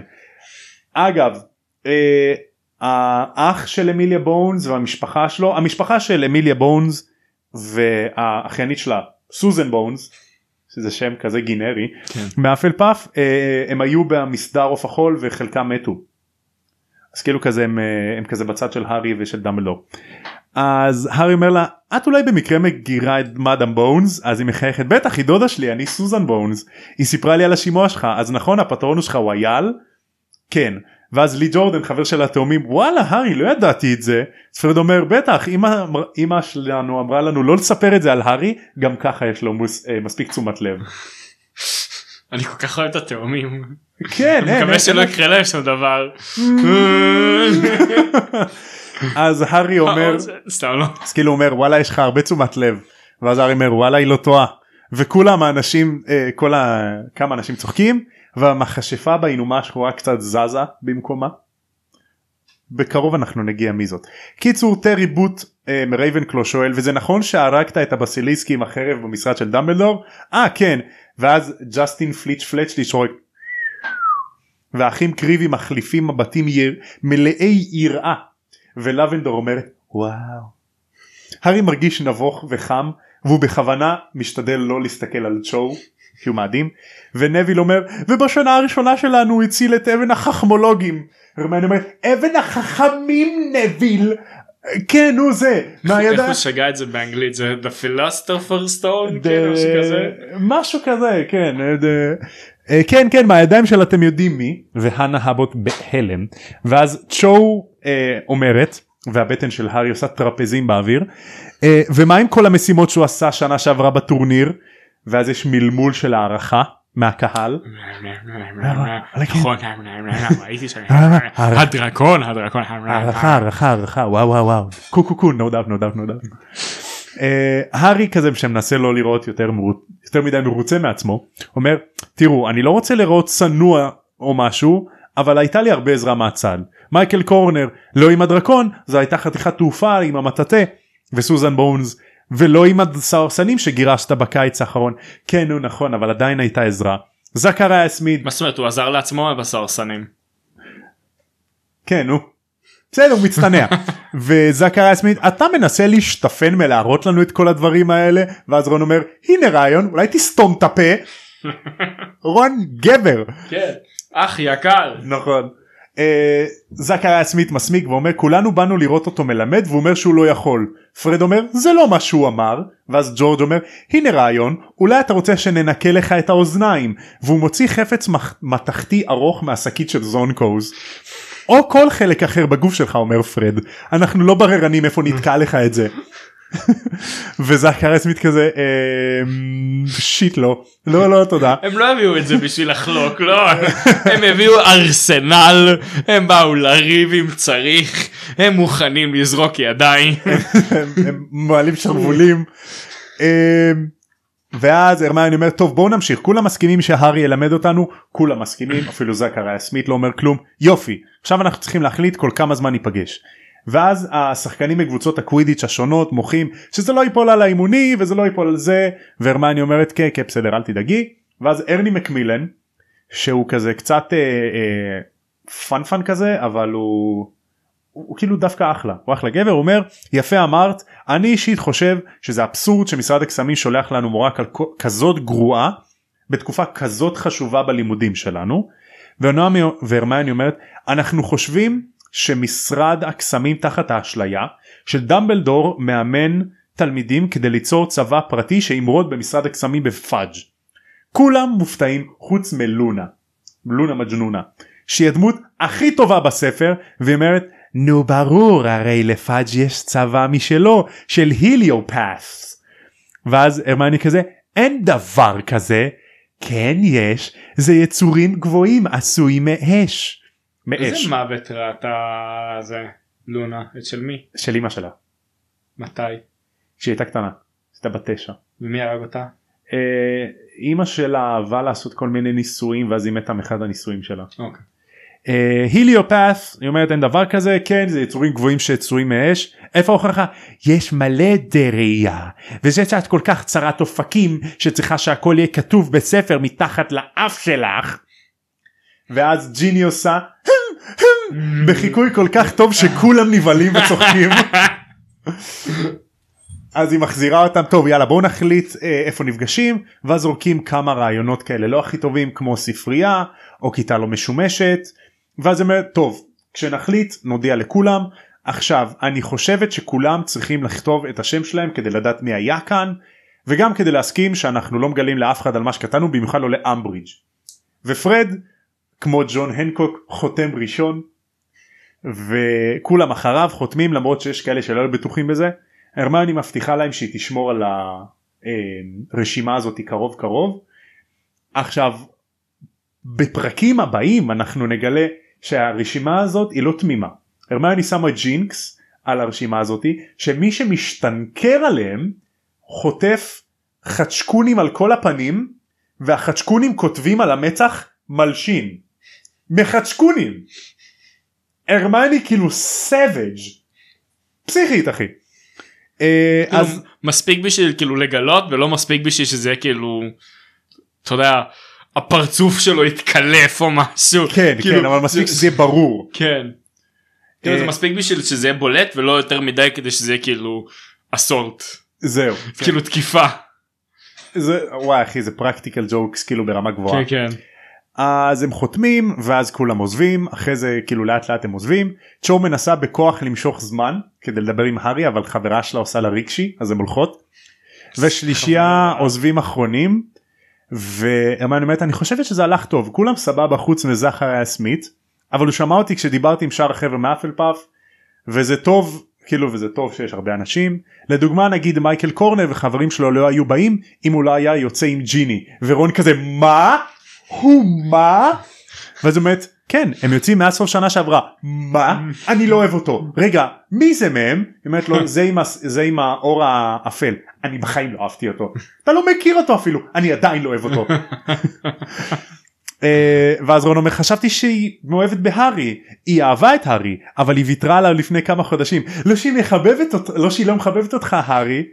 אגב אה, האח של אמיליה בונס והמשפחה שלו המשפחה של אמיליה בונס והאחיינית שלה סוזן בונס שזה שם כזה גינרי כן. מאפל פאף אה, הם היו במסדר עוף החול וחלקם מתו. אז כאילו כזה הם, אה, הם כזה בצד של הארי ושל דמבלדור. אז הארי אומר לה את אולי במקרה מכירה את מאדם בונס אז היא מחייכת בטח היא דודה שלי אני סוזן בונס היא סיפרה לי על השימוע שלך אז נכון הפטרונוס שלך הוא אייל? כן ואז לי ג'ורדן חבר של התאומים וואלה הארי לא ידעתי את זה אז פרד אומר בטח אמא שלנו אמרה לנו לא לספר את זה על הארי גם ככה יש לו מוס, אה, מספיק תשומת לב. אני כל כך אוהב את התאומים. כן אני מקווה שלא. יקרה להם שום דבר. אז הארי אומר סתם לא. אז כאילו אומר וואלה יש לך הרבה תשומת לב ואז הארי אומר וואלה היא לא טועה וכולם האנשים אה, כל. כמה אנשים צוחקים והמכשפה בעינומה השחורה קצת זזה במקומה. בקרוב אנחנו נגיע מי זאת. קיצור טרי בוט אה, מרייבנקלו שואל וזה נכון שהרגת את הבסיליסק עם החרב במשרד של דמבלדור? אה כן ואז ג'סטין פליץ' פלצ'לי שורק והאחים קריבי מחליפים מבטים יר... מלאי יראה ולבנדר אומרת וואו. הארי מרגיש נבוך וחם והוא בכוונה משתדל לא להסתכל על צ'ו כי הוא מאדים ונוויל אומר ובשנה הראשונה שלנו הוא הציל את אבן החכמולוגים. הרמיוני אומרת אבן החכמים נביל. כן הוא זה. איך הוא שגה את זה באנגלית? זה the philosopher stone כאילו. משהו כזה? כן. אה, כן כן מהידיים של אתם יודעים מי? והנה הבוט בהלם. ואז צ'ו אה, אומרת והבטן של הארי עושה טרפזים באוויר אה, ומה עם כל המשימות שהוא עשה שנה שעברה בטורניר ואז יש מלמול של הערכה מהקהל. נכון הייתי שם הדרקון הדרקון הערכה הערכה הערכה וואו וואו וואו. קו קו קו no doubt no doubt no doubt. אה, הארי כזה שמנסה לא לראות יותר מדי מרוצה מעצמו אומר תראו אני לא רוצה לראות צנוע או משהו אבל הייתה לי הרבה עזרה מהצד. מייקל קורנר לא עם הדרקון זו הייתה חתיכת תעופה עם המטאטה וסוזן בונס ולא עם הסרסנים שגירשת בקיץ האחרון כן נו נכון אבל עדיין הייתה עזרה. זכריה סמיד מה זאת אומרת הוא עזר לעצמו בסרסנים. כן נו. בסדר הוא מצטנע וזכריה סמית אתה מנסה להשתפן מלהראות לנו את כל הדברים האלה ואז רון אומר הנה רעיון אולי תסתום את הפה. רון גבר כן. אח יקר. נכון. אה, זכריה סמית מסמיק ואומר כולנו באנו לראות אותו מלמד והוא אומר שהוא לא יכול. פרד אומר זה לא מה שהוא אמר ואז ג'ורג' אומר הנה רעיון אולי אתה רוצה שננקה לך את האוזניים והוא מוציא חפץ מתכתי ארוך מהשקית של זונקוז. או כל חלק אחר בגוף שלך אומר פרד אנחנו לא בררנים איפה נתקע לך את זה. וזכריה סמית כזה "אמ, שיט לא. לא לא תודה. הם לא הביאו את זה בשביל לחלוק לא. הם הביאו ארסנל הם באו לריב אם צריך הם מוכנים לזרוק ידיים. הם, מעלים שרוולים. אמ, ואז הרמיוני אומר טוב בואו נמשיך. כולם מסכימים שהארי ילמד אותנו כולם מסכימים אפילו זכריה סמית לא אומר כלום. יופי. עכשיו אנחנו צריכים להחליט כל כמה זמן ניפגש. ואז השחקנים מקבוצות הקווידיץ' השונות מוחים שזה לא ייפול על האימוני וזה לא ייפול על זה והרמיוני אומרת כן כן בסדר אל תדאגי. ואז ארני מקמילן שהוא כזה קצת אה, אה, פאנפן כזה אבל הוא הוא, הוא כאילו דווקא אחלה הוא אחלה גבר הוא אומר יפה אמרת אני אישית חושב שזה אבסורד שמשרד הקסמים שולח לנו מורה כזאת גרועה בתקופה כזאת חשובה בלימודים שלנו. ונועם והרמיוני אומרת אנחנו חושבים שמשרד הקסמים תחת האשליה של דמבלדור מאמן תלמידים כדי ליצור צבא פרטי שימרוד במשרד הקסמים בפאג' כולם מופתעים חוץ מלונה לונה מג'נונה שהיא הדמות הכי טובה בספר והיא אומרת נו ברור הרי לפאג' יש צבא משלו של היליופאס ואז הרמני כזה אין דבר כזה. כן יש זה יצורים גבוהים עשויים מאש. מאש. איזה מוות ראתה זה לונה? את של מי? של אמא שלה. מתי? כשהיא הייתה קטנה. הייתה בת תשע. ומי הרג אותה? אה, אימא שלה אהבה לעשות כל מיני ניסויים ואז היא מתה מאחד הניסויים שלה. אוקיי. היליופאס היא אומרת אין דבר כזה? כן זה יצורים גבוהים שיצורים מאש. איפה ההוכחה? יש מלא דריה וזה שאת כל כך צרת אופקים שצריכה שהכל יהיה כתוב בספר מתחת לאף שלך. ואז ג'יני עושה בחיקוי כל כך טוב שכולם נבהלים וצוחקים. אז היא מחזירה אותם טוב יאללה בואו נחליט אה, איפה נפגשים ואז זורקים כמה רעיונות כאלה לא הכי טובים כמו ספרייה או כיתה לא משומשת ואז אומרת טוב כשנחליט נודיע לכולם עכשיו אני חושבת שכולם צריכים לכתוב את השם שלהם כדי לדעת מי היה כאן וגם כדי להסכים שאנחנו לא מגלים לאף אחד על מה שכתבנו במיוחד לא לאמברידג' ופרד כמו ג'ון הנקוק חותם ראשון וכולם אחריו חותמים למרות שיש כאלה שלא היו בטוחים בזה. הרמיוני מבטיחה להם שהיא תשמור על הרשימה הזאת קרוב קרוב. עכשיו בפרקים הבאים אנחנו נגלה שהרשימה הזאת היא לא תמימה. הרמיוני שמה ג'ינקס על הרשימה הזאתי שמי שמשתנקר עליהם חוטף חצ'קונים על כל הפנים והחצ'קונים כותבים על המצח מלשין. מחצ'קונים. הרמיוני כאילו savage פסיכית אחי. אה, כאילו, אז מספיק בשביל כאילו לגלות ולא מספיק בשביל שזה כאילו אתה יודע הפרצוף שלו יתקלף או משהו כן כאילו, כן אבל מספיק זה- שזה ברור. כן. כאילו אה, זה מספיק בשביל שזה יהיה בולט ולא יותר מדי כדי שזה יהיה כאילו אסולט זהו. כאילו תקיפה. זה וואי אחי זה פרקטיקל ג'וקס כאילו ברמה גבוהה. כן. אז הם חותמים ואז כולם עוזבים. אחרי זה כאילו לאט לאט הם עוזבים. צ'ו מנסה בכוח למשוך זמן כדי לדבר עם הארי אבל חברה שלה עושה לה ריקשי אז הם הולכות. ושלישייה. עוזבים אחרונים. והרמיוני אומרת אני חושבת שזה הלך טוב. כולם סבבה חוץ מזכריה סמית אבל הוא שמע אותי כשדיברתי עם שאר החבר'ה מאפל פאף וזה טוב כאילו וזה טוב שיש הרבה אנשים. לדוגמה נגיד מייקל קורנר וחברים שלו לא היו באים אם הוא לא היה יוצא עם ג'יני. ורון כזה מה הוא מה ואז הוא אומרת כן הם יוצאים מאז סוף שנה שעברה. מה? אני לא אוהב אותו. רגע מי זה מהם? היא אומרת לו זה עם, זה עם האור האפל. אני בחיים לא אהבתי אותו. אתה לא מכיר אותו אפילו. אני עדיין לא אוהב אותו. אה, ואז רון אומר חשבתי שהיא מאוהבת בהארי. היא אהבה את הארי אבל היא ויתרה עליו לפני כמה חודשים. לא שהיא מחבבת אותו לא שהיא לא מחבבת אותך הארי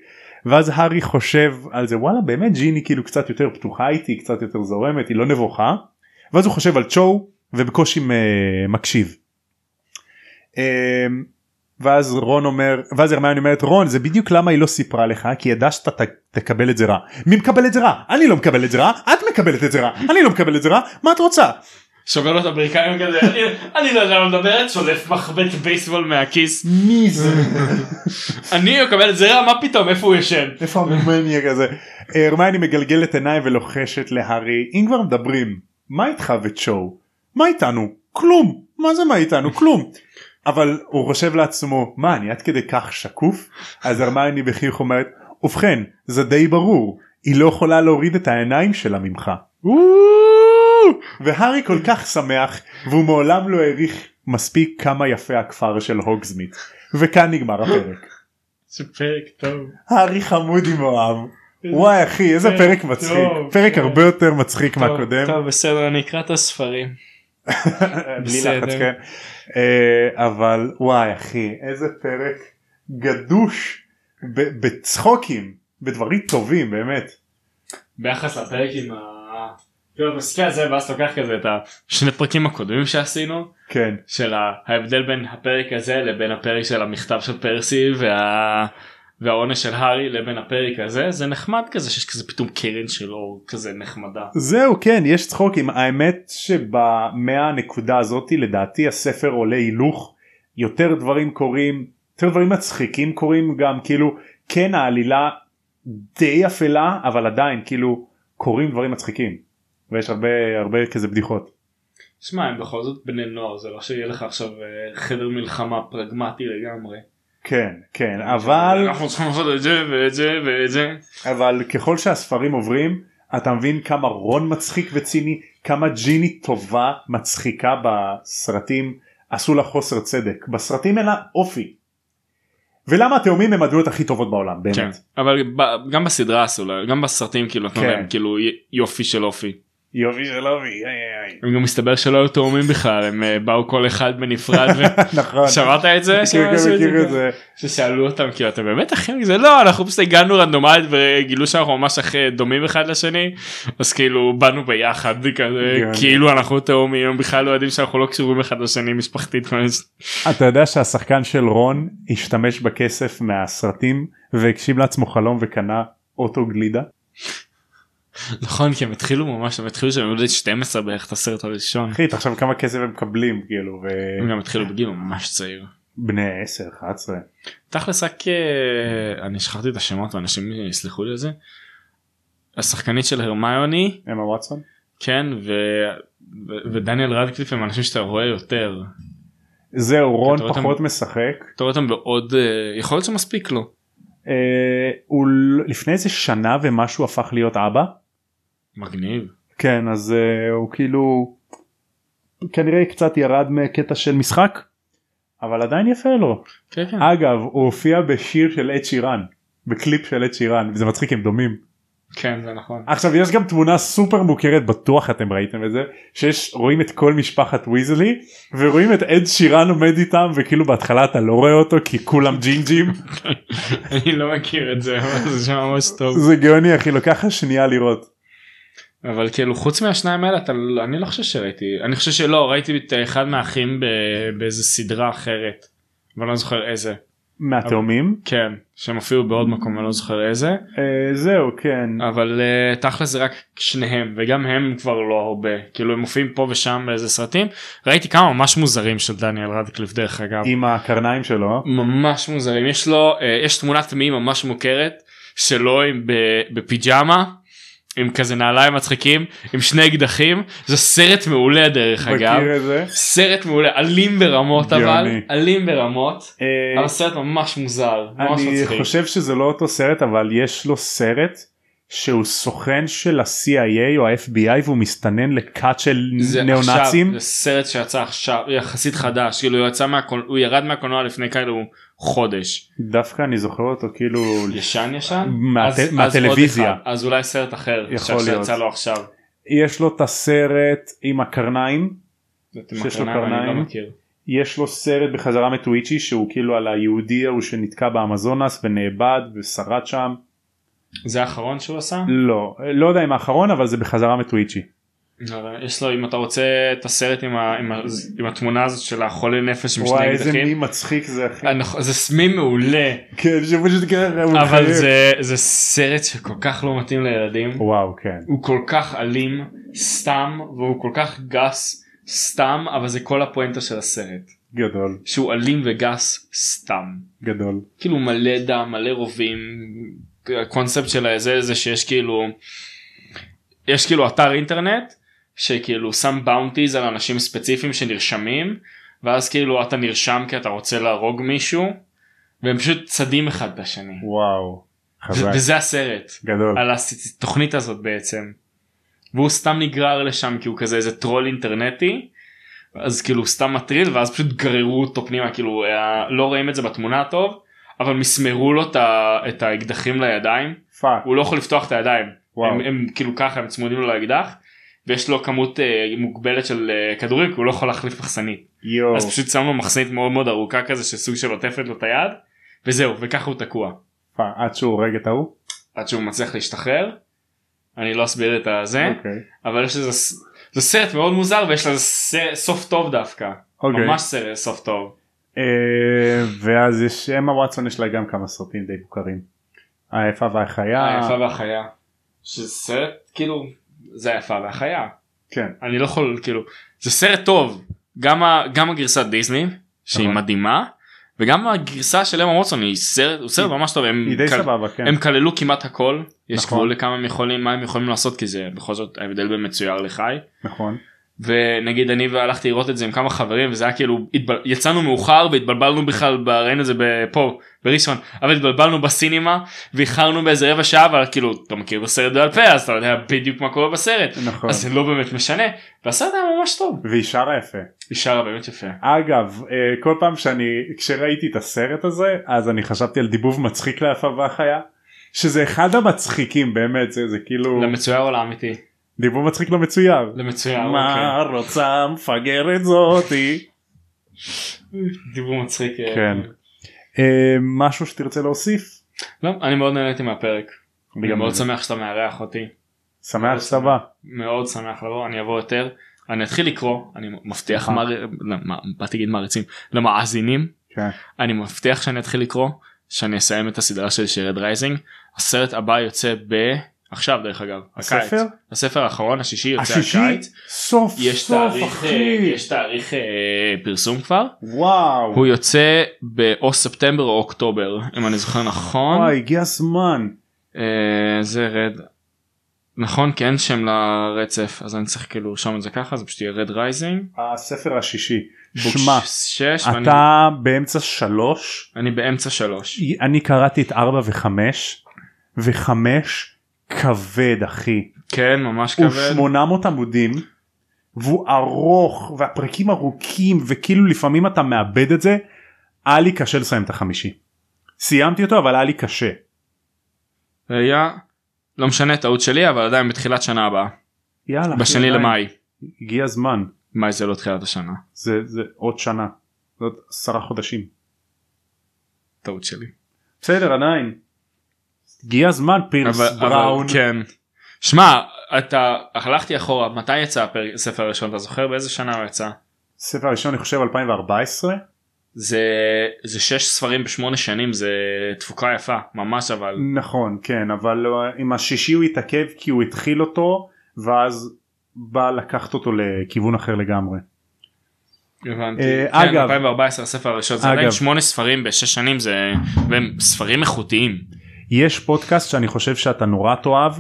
ואז הארי חושב על זה וואלה באמת ג'יני כאילו קצת יותר פתוחה איתי קצת יותר זורמת היא לא נבוכה ואז הוא חושב על צ'ו ובקושי אה, מקשיב. אה, ואז רון אומר ואז הרמיוני אומרת רון זה בדיוק למה היא לא סיפרה לך כי ידעה שאתה ת- תקבל את זה רע. מי מקבל את זה רע? אני לא מקבל את זה רע את מקבלת את זה רע אני לא מקבל את זה רע מה את רוצה? שובר לו את הברכיים כזה אני- לא יודע מה מדברת שולף מחבט בייסבול מהכיס מי זה? אני מקבל את זה מה פתאום איפה הוא ישן. איפה המניאק הזה? הרמיוני מגלגלת עיניים ולוחשת להארי אם כבר מדברים מה איתך וצ'ו? מה איתנו? כלום. מה זה מה איתנו? כלום. אבל הוא חושב לעצמו מה אני עד כדי כך שקוף? אז הרמיוני בחיוך אומרת ובכן זה די ברור היא לא יכולה להוריד את העיניים שלה ממך. והארי כל כך שמח והוא מעולם לא העריך מספיק כמה יפה הכפר של הוגזמית וכאן נגמר הפרק. זה פרק טוב. הארי חמוד עם אוהב. וואי אחי איזה פרק מצחיק פרק כן. הרבה יותר מצחיק מהקודם טוב בסדר אני אקרא את הספרים. בלי. לחץ כן אה, אבל וואי אחי איזה פרק גדוש בצחוקים בדברים טובים באמת ביחס לפרק עם ה... כאילו אתה מסתכל על זה ואז לוקח כזה את השני פרקים הקודמים שעשינו כן של ההבדל בין הפרק הזה לבין הפרק של המכתב של פרסי וה... והעונש של הארי לבין הפרק הזה זה נחמד כזה שיש כזה פתאום קרן של אור כזה נחמדה. זהו כן יש צחוקים האמת שבמאה הזאתי לדעתי הספר עולה הילוך יותר דברים קורים יותר דברים מצחיקים קורים גם כאילו כן העלילה די אפלה אבל עדיין כאילו קורים דברים מצחיקים ויש הרבה הרבה כזה בדיחות. שמע הם בכל זאת בני נוער זה לא שיהיה לך עכשיו אה, חדר מלחמה פרגמטי לגמרי. כן כן אבל אנחנו צריכים לעשות את זה ואת זה ואת זה. אבל ככל שהספרים עוברים אתה מבין כמה רון מצחיק וציני כמה ג'יני טובה מצחיקה בסרטים עשו לה חוסר צדק בסרטים אין לה אופי. ולמה התאומים הם הדמויות הכי טובות בעולם באמת. כן. אבל גם בסדרה עשו לה גם בסרטים כאילו כן. להם כאילו יופי של אופי. איי, איי, איי. הם גם מסתבר שלא היו תאומים בכלל הם אה, באו כל אחד בנפרד נכון. ושמעת את זה? כן, שמעת כן, את זה? ששאלו אותם כאילו אתם באמת אחים זה לא אנחנו פשוט הגענו רנדומלית וגילו שאנחנו ממש אחי דומים אחד לשני אז כאילו באנו ביחד כזה כן. כאילו אנחנו תאומים הם בכלל לא יודעים שאנחנו לא קשורים אחד לשני משפחתית. אתה יודע שהשחקן של רון השתמש בכסף מהסרטים והגשים לעצמו חלום וקנה אוטו גלידה. נכון כי הם התחילו ממש הם התחילו שהם היו בני 12 בערך את הסרט הראשון אחי תחשוב כמה כסף הם מקבלים כאילו הם גם התחילו בגיל ממש צעיר. ובני 10 11 תכלס רק אה, אני שכחתי את השמות ואנשים יסלחו לי על זה. השחקנית של הרמיוני אמה וואטסון. כן ו- ודניאל רדקליף הם אנשים שאתה רואה יותר. זהו רון רואה אותם- פחות משחק אתה רואה אותם בעוד אה, יכול להיות שמספיק לו. אה, הוא לפני איזה שנה ומשהו הפך להיות אבא מגניב. כן אז אה, הוא כאילו כנראה קצת ירד מקטע של משחק אבל עדיין יפה לו כן כן. אגב הוא הופיע בשיר של עת שירן בקליפ של אד שירן וזה מצחיק הם דומים כן זה נכון. עכשיו יש גם תמונה סופר מוכרת בטוח אתם ראיתם את זה שיש רואים את כל משפחת ויזלי ורואים את אד שירן עומד איתם וכאילו בהתחלה אתה לא רואה אותו כי כולם ג'ינג'ים אני לא מכיר את זה אבל זה ממש טוב. זה גאוני אחי לוקח לך שנייה לראות. אבל כאילו חוץ מהשניים האלה אתה אני לא חושב שראיתי אני חושב שלא ראיתי את אחד מהאחים באיזה סדרה אחרת. אבל לא זוכר איזה. מהתאומים? כן שהם הופיעו בעוד מקום אני לא זוכר איזה. אה, זהו כן. אבל uh, תכל'ס זה רק שניהם וגם הם כבר לא הרבה. כאילו הם מופיעים פה ושם באיזה סרטים. ראיתי כמה ממש מוזרים של דניאל רדקליף דרך אגב. עם הקרניים שלו. ממש מוזרים. יש לו uh, יש תמונת מי ממש מוכרת שלו עם בפיג'מה עם כזה נעליים מצחיקים עם שני אקדחים זה סרט מעולה דרך אגב את זה. סרט מעולה אלים ברמות אבל גאוני. אלים ברמות אה, אבל סרט ממש מוזר ממש אני מצחיק. חושב שזה לא אותו סרט אבל יש לו סרט שהוא סוכן של ה-CIA או ה-FBI והוא מסתנן לכת של ניאו-נאצים. זה סרט שיצא עכשיו יחסית חדש כאילו הוא יצא מהקול הוא ירד מהקולנוע לפני כאילו חודש דווקא אני זוכר אותו כאילו ישן ישן מהט- אז- אז מהטלוויזיה. אז אולי סרט אחר יכול שיצא להיות. לו עכשיו. יש לו את הסרט עם הקרניים שיש לו קרניים. לא מכיר. יש לו סרט בחזרה מטוויצ'י שהוא כאילו על היהודי ההוא שנתקע באמזונס ונאבד ושרד שם זה האחרון שהוא עשה? לא לא יודע אם האחרון אבל זה בחזרה מטוויצ'י לא יודע, יש לו אם אתה רוצה את הסרט עם ה- עם ה- עם התמונה הזאת של החולה נפש עם וואי שני איזה אקדחים. מי מצחיק זה אחי זה סמים מעולה כן שפשוט ככה הוא אבל. זה זה סרט שכל כך לא מתאים לילדים. וואו כן הוא כל כך אלים סתם והוא כל כך גס סתם אבל זה כל הפואנטה של הסרט גדול שהוא אלים וגס סתם גדול כאילו מלא דם מלא רובים הקונספט של זה זה שיש כאילו יש כאילו אתר אינטרנט שכאילו שם באונטיז על אנשים ספציפיים שנרשמים ואז כאילו אתה נרשם כי אתה רוצה להרוג מישהו והם פשוט צדים אחד את השני וואו חזק וזה הסרט גדול על התוכנית הזאת בעצם. והוא סתם נגרר לשם כי הוא כזה איזה טרול אינטרנטי. אז כאילו סתם מטריל ואז פשוט גררו אותו פנימה כאילו היה, לא רואים את זה בתמונה טוב אבל מסמרו לו את האקדחים לידיים. פאק. הוא לא יכול לפתוח את הידיים. הם, הם כאילו ככה הם צמודים לו לאקדח ויש לו כמות אה, מוגבלת של אה, כדורים כי הוא לא יכול להחליף מחסנית. יואו. אז פשוט שם לו מחסנית מאוד מאוד ארוכה כזה שסוג של עוטפת לו את היד וזהו וככה הוא תקוע. פאק, עד שהוא הורג את ההוא? עד שהוא מצליח להשתחרר. אני לא אסביר את הזה אוקיי. אבל יש לזה ס- זה סרט מאוד מוזר ויש לזה סוף טוב דווקא. אוקיי. ממש סרט סוף טוב ואז יש אמה וואטסון יש לה גם כמה סרטים די מוכרים. היפה והחיה היפה והחיה. שזה סרט כאילו זה היפה והחיה כן אני לא יכול כאילו זה סרט טוב גם ה- גם הגרסת דיסני שהיא נכון. מדהימה וגם הגרסה של אמה ווטסון היא סרט הוא סרט ממש טוב הם די כל- סבבה כן הם כללו כמעט הכל יש נכון. גבול לכמה הם יכולים מה הם יכולים לעשות כי זה בכל זאת ההבדל בין מצויר לחי. נכון ונגיד אני והלכתי לראות את זה עם כמה חברים וזה היה כאילו התבל... יצאנו מאוחר והתבלבלנו בכלל ב- ראינו את זה פה בראשון אבל התבלבלנו בסינמה ואיחרנו באיזה רבע שעה אבל כאילו אתה מכיר את הסרט בעל פה אז אתה יודע בדיוק מה קורה בסרט. נכון. אז זה לא באמת משנה. והסרט היה ממש טוב. והיא שרה יפה. היא שרה באמת יפה. אגב אה, כל פעם שאני כשראיתי את הסרט הזה אז אני חשבתי על דיבוב מצחיק ליפה והחיה שזה אחד המצחיקים באמת זה, זה כאילו למצויר או לאמיתי דיבוב מצחיק לא מצויר. למצויר מה אוקיי. רוצה מפגרת זאתי. דיבור מצחיק אה, כן. אה, משהו שתרצה להוסיף? לא אני מאוד נהניתי מהפרק אני מאוד שמח שאתה מארח אותי שמח שאתה בא. מאוד שמח לבוא אני אבוא יותר אני אתחיל לקרוא אני מבטיח. לא, באתי להגיד מעריצים למאזינים כן. אני מבטיח שאני אתחיל לקרוא שאני אסיים את הסדרה של Red Rising הסרט הבא יוצא ב... עכשיו דרך אגב הקיץ. הספר? הספר האחרון השישי יוצא השישי? הקיץ סוף יש סוף תאריך אחי. אה, יש תאריך אה, פרסום כבר וואו. הוא יוצא באו ספטמבר או אוקטובר אם אני זוכר נכון וואי הגיע הזמן. אה, זה Red נכון כי אין שם לרצף אז אני צריך כאילו לרשום את זה ככה זה פשוט יהיה Red Rising. הספר השישי. שמע, 6 אתה באמצע שלוש, אני באמצע שלוש. אני קראתי את ארבע וחמש, וחמש כבד אחי. כן ממש הוא כבד. 800 עמודים, והוא ארוך, והפרקים ארוכים, וכאילו לפעמים אתה מאבד את זה. היה לי קשה לסיים את החמישי. סיימתי אותו אבל היה לי קשה. היה לא משנה טעות שלי אבל עדיין בתחילת שנה הבאה. יאללה. בשני. למאי. הגיע הזמן. מאי זה לא תחילת השנה. זה, זה עוד שנה. זה עוד עשרה חודשים. טעות שלי. בסדר עדיין. הגיע הזמן פירס אבל, בראון. אבל כן. שמע אתה הלכתי אחורה מתי יצא הפר- הספר הראשון אתה זוכר באיזה שנה הוא יצא? ספר ראשון אני חושב 2014. זה זה שש ספרים בשמונה שנים זה תפוקה יפה ממש אבל נכון כן אבל אה, עם השישי הוא התעכב כי הוא התחיל אותו ואז בא לקחת אותו לכיוון אחר לגמרי. הבנתי. אה, כן, אגב- 2014 הספר הראשון זה עדיין שמונה ספרים בשש שנים זה ספרים איכותיים. יש פודקאסט שאני חושב שאתה נורא תאהב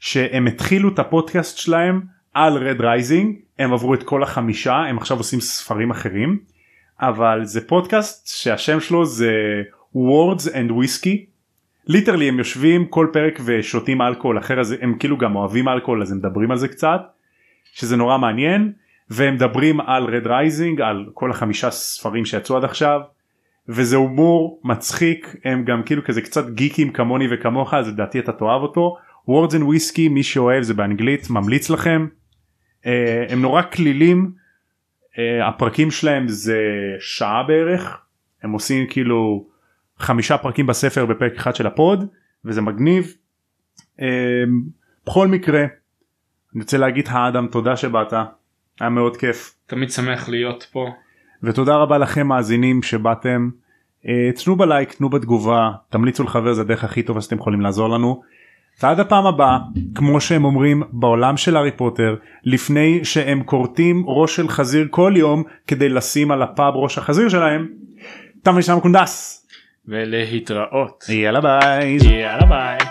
שהם התחילו את הפודקאסט שלהם על Red Rising הם עברו את כל החמישה הם עכשיו עושים ספרים אחרים אבל זה פודקאסט שהשם שלו זה words and whiskey. literally הם יושבים כל פרק ושותים אלכוהול אחר אז הם כאילו גם אוהבים אלכוהול אז הם מדברים על זה קצת שזה נורא מעניין והם מדברים על Red Rising על כל החמישה ספרים שיצאו עד עכשיו וזה הומור מצחיק הם גם כאילו כזה קצת גיקים כמוני וכמוך אז לדעתי אתה תאהב אותו words and whiskey מי שאוהב זה באנגלית ממליץ לכם אה, הם נורא כלילים אה, הפרקים שלהם זה שעה בערך הם עושים כאילו חמישה פרקים בספר בפרק אחד של הפוד וזה מגניב. אה, בכל מקרה אני רוצה להגיד לך אדם תודה שבאת היה מאוד כיף. תמיד שמח להיות פה. ותודה רבה לכם מאזינים שבאתם. אה, תנו בלייק, תנו בתגובה, תמליצו לחבר זה הדרך הכי טובה שאתם יכולים לעזור לנו. ועד הפעם הבאה, כמו שהם אומרים בעולם של הארי פוטר, לפני שהם כורתים ראש של חזיר כל יום כדי לשים על הפאב ראש החזיר שלהם, תם ונשלם קונדס. ולהתראות. יאללה ביי. יאללה ביי.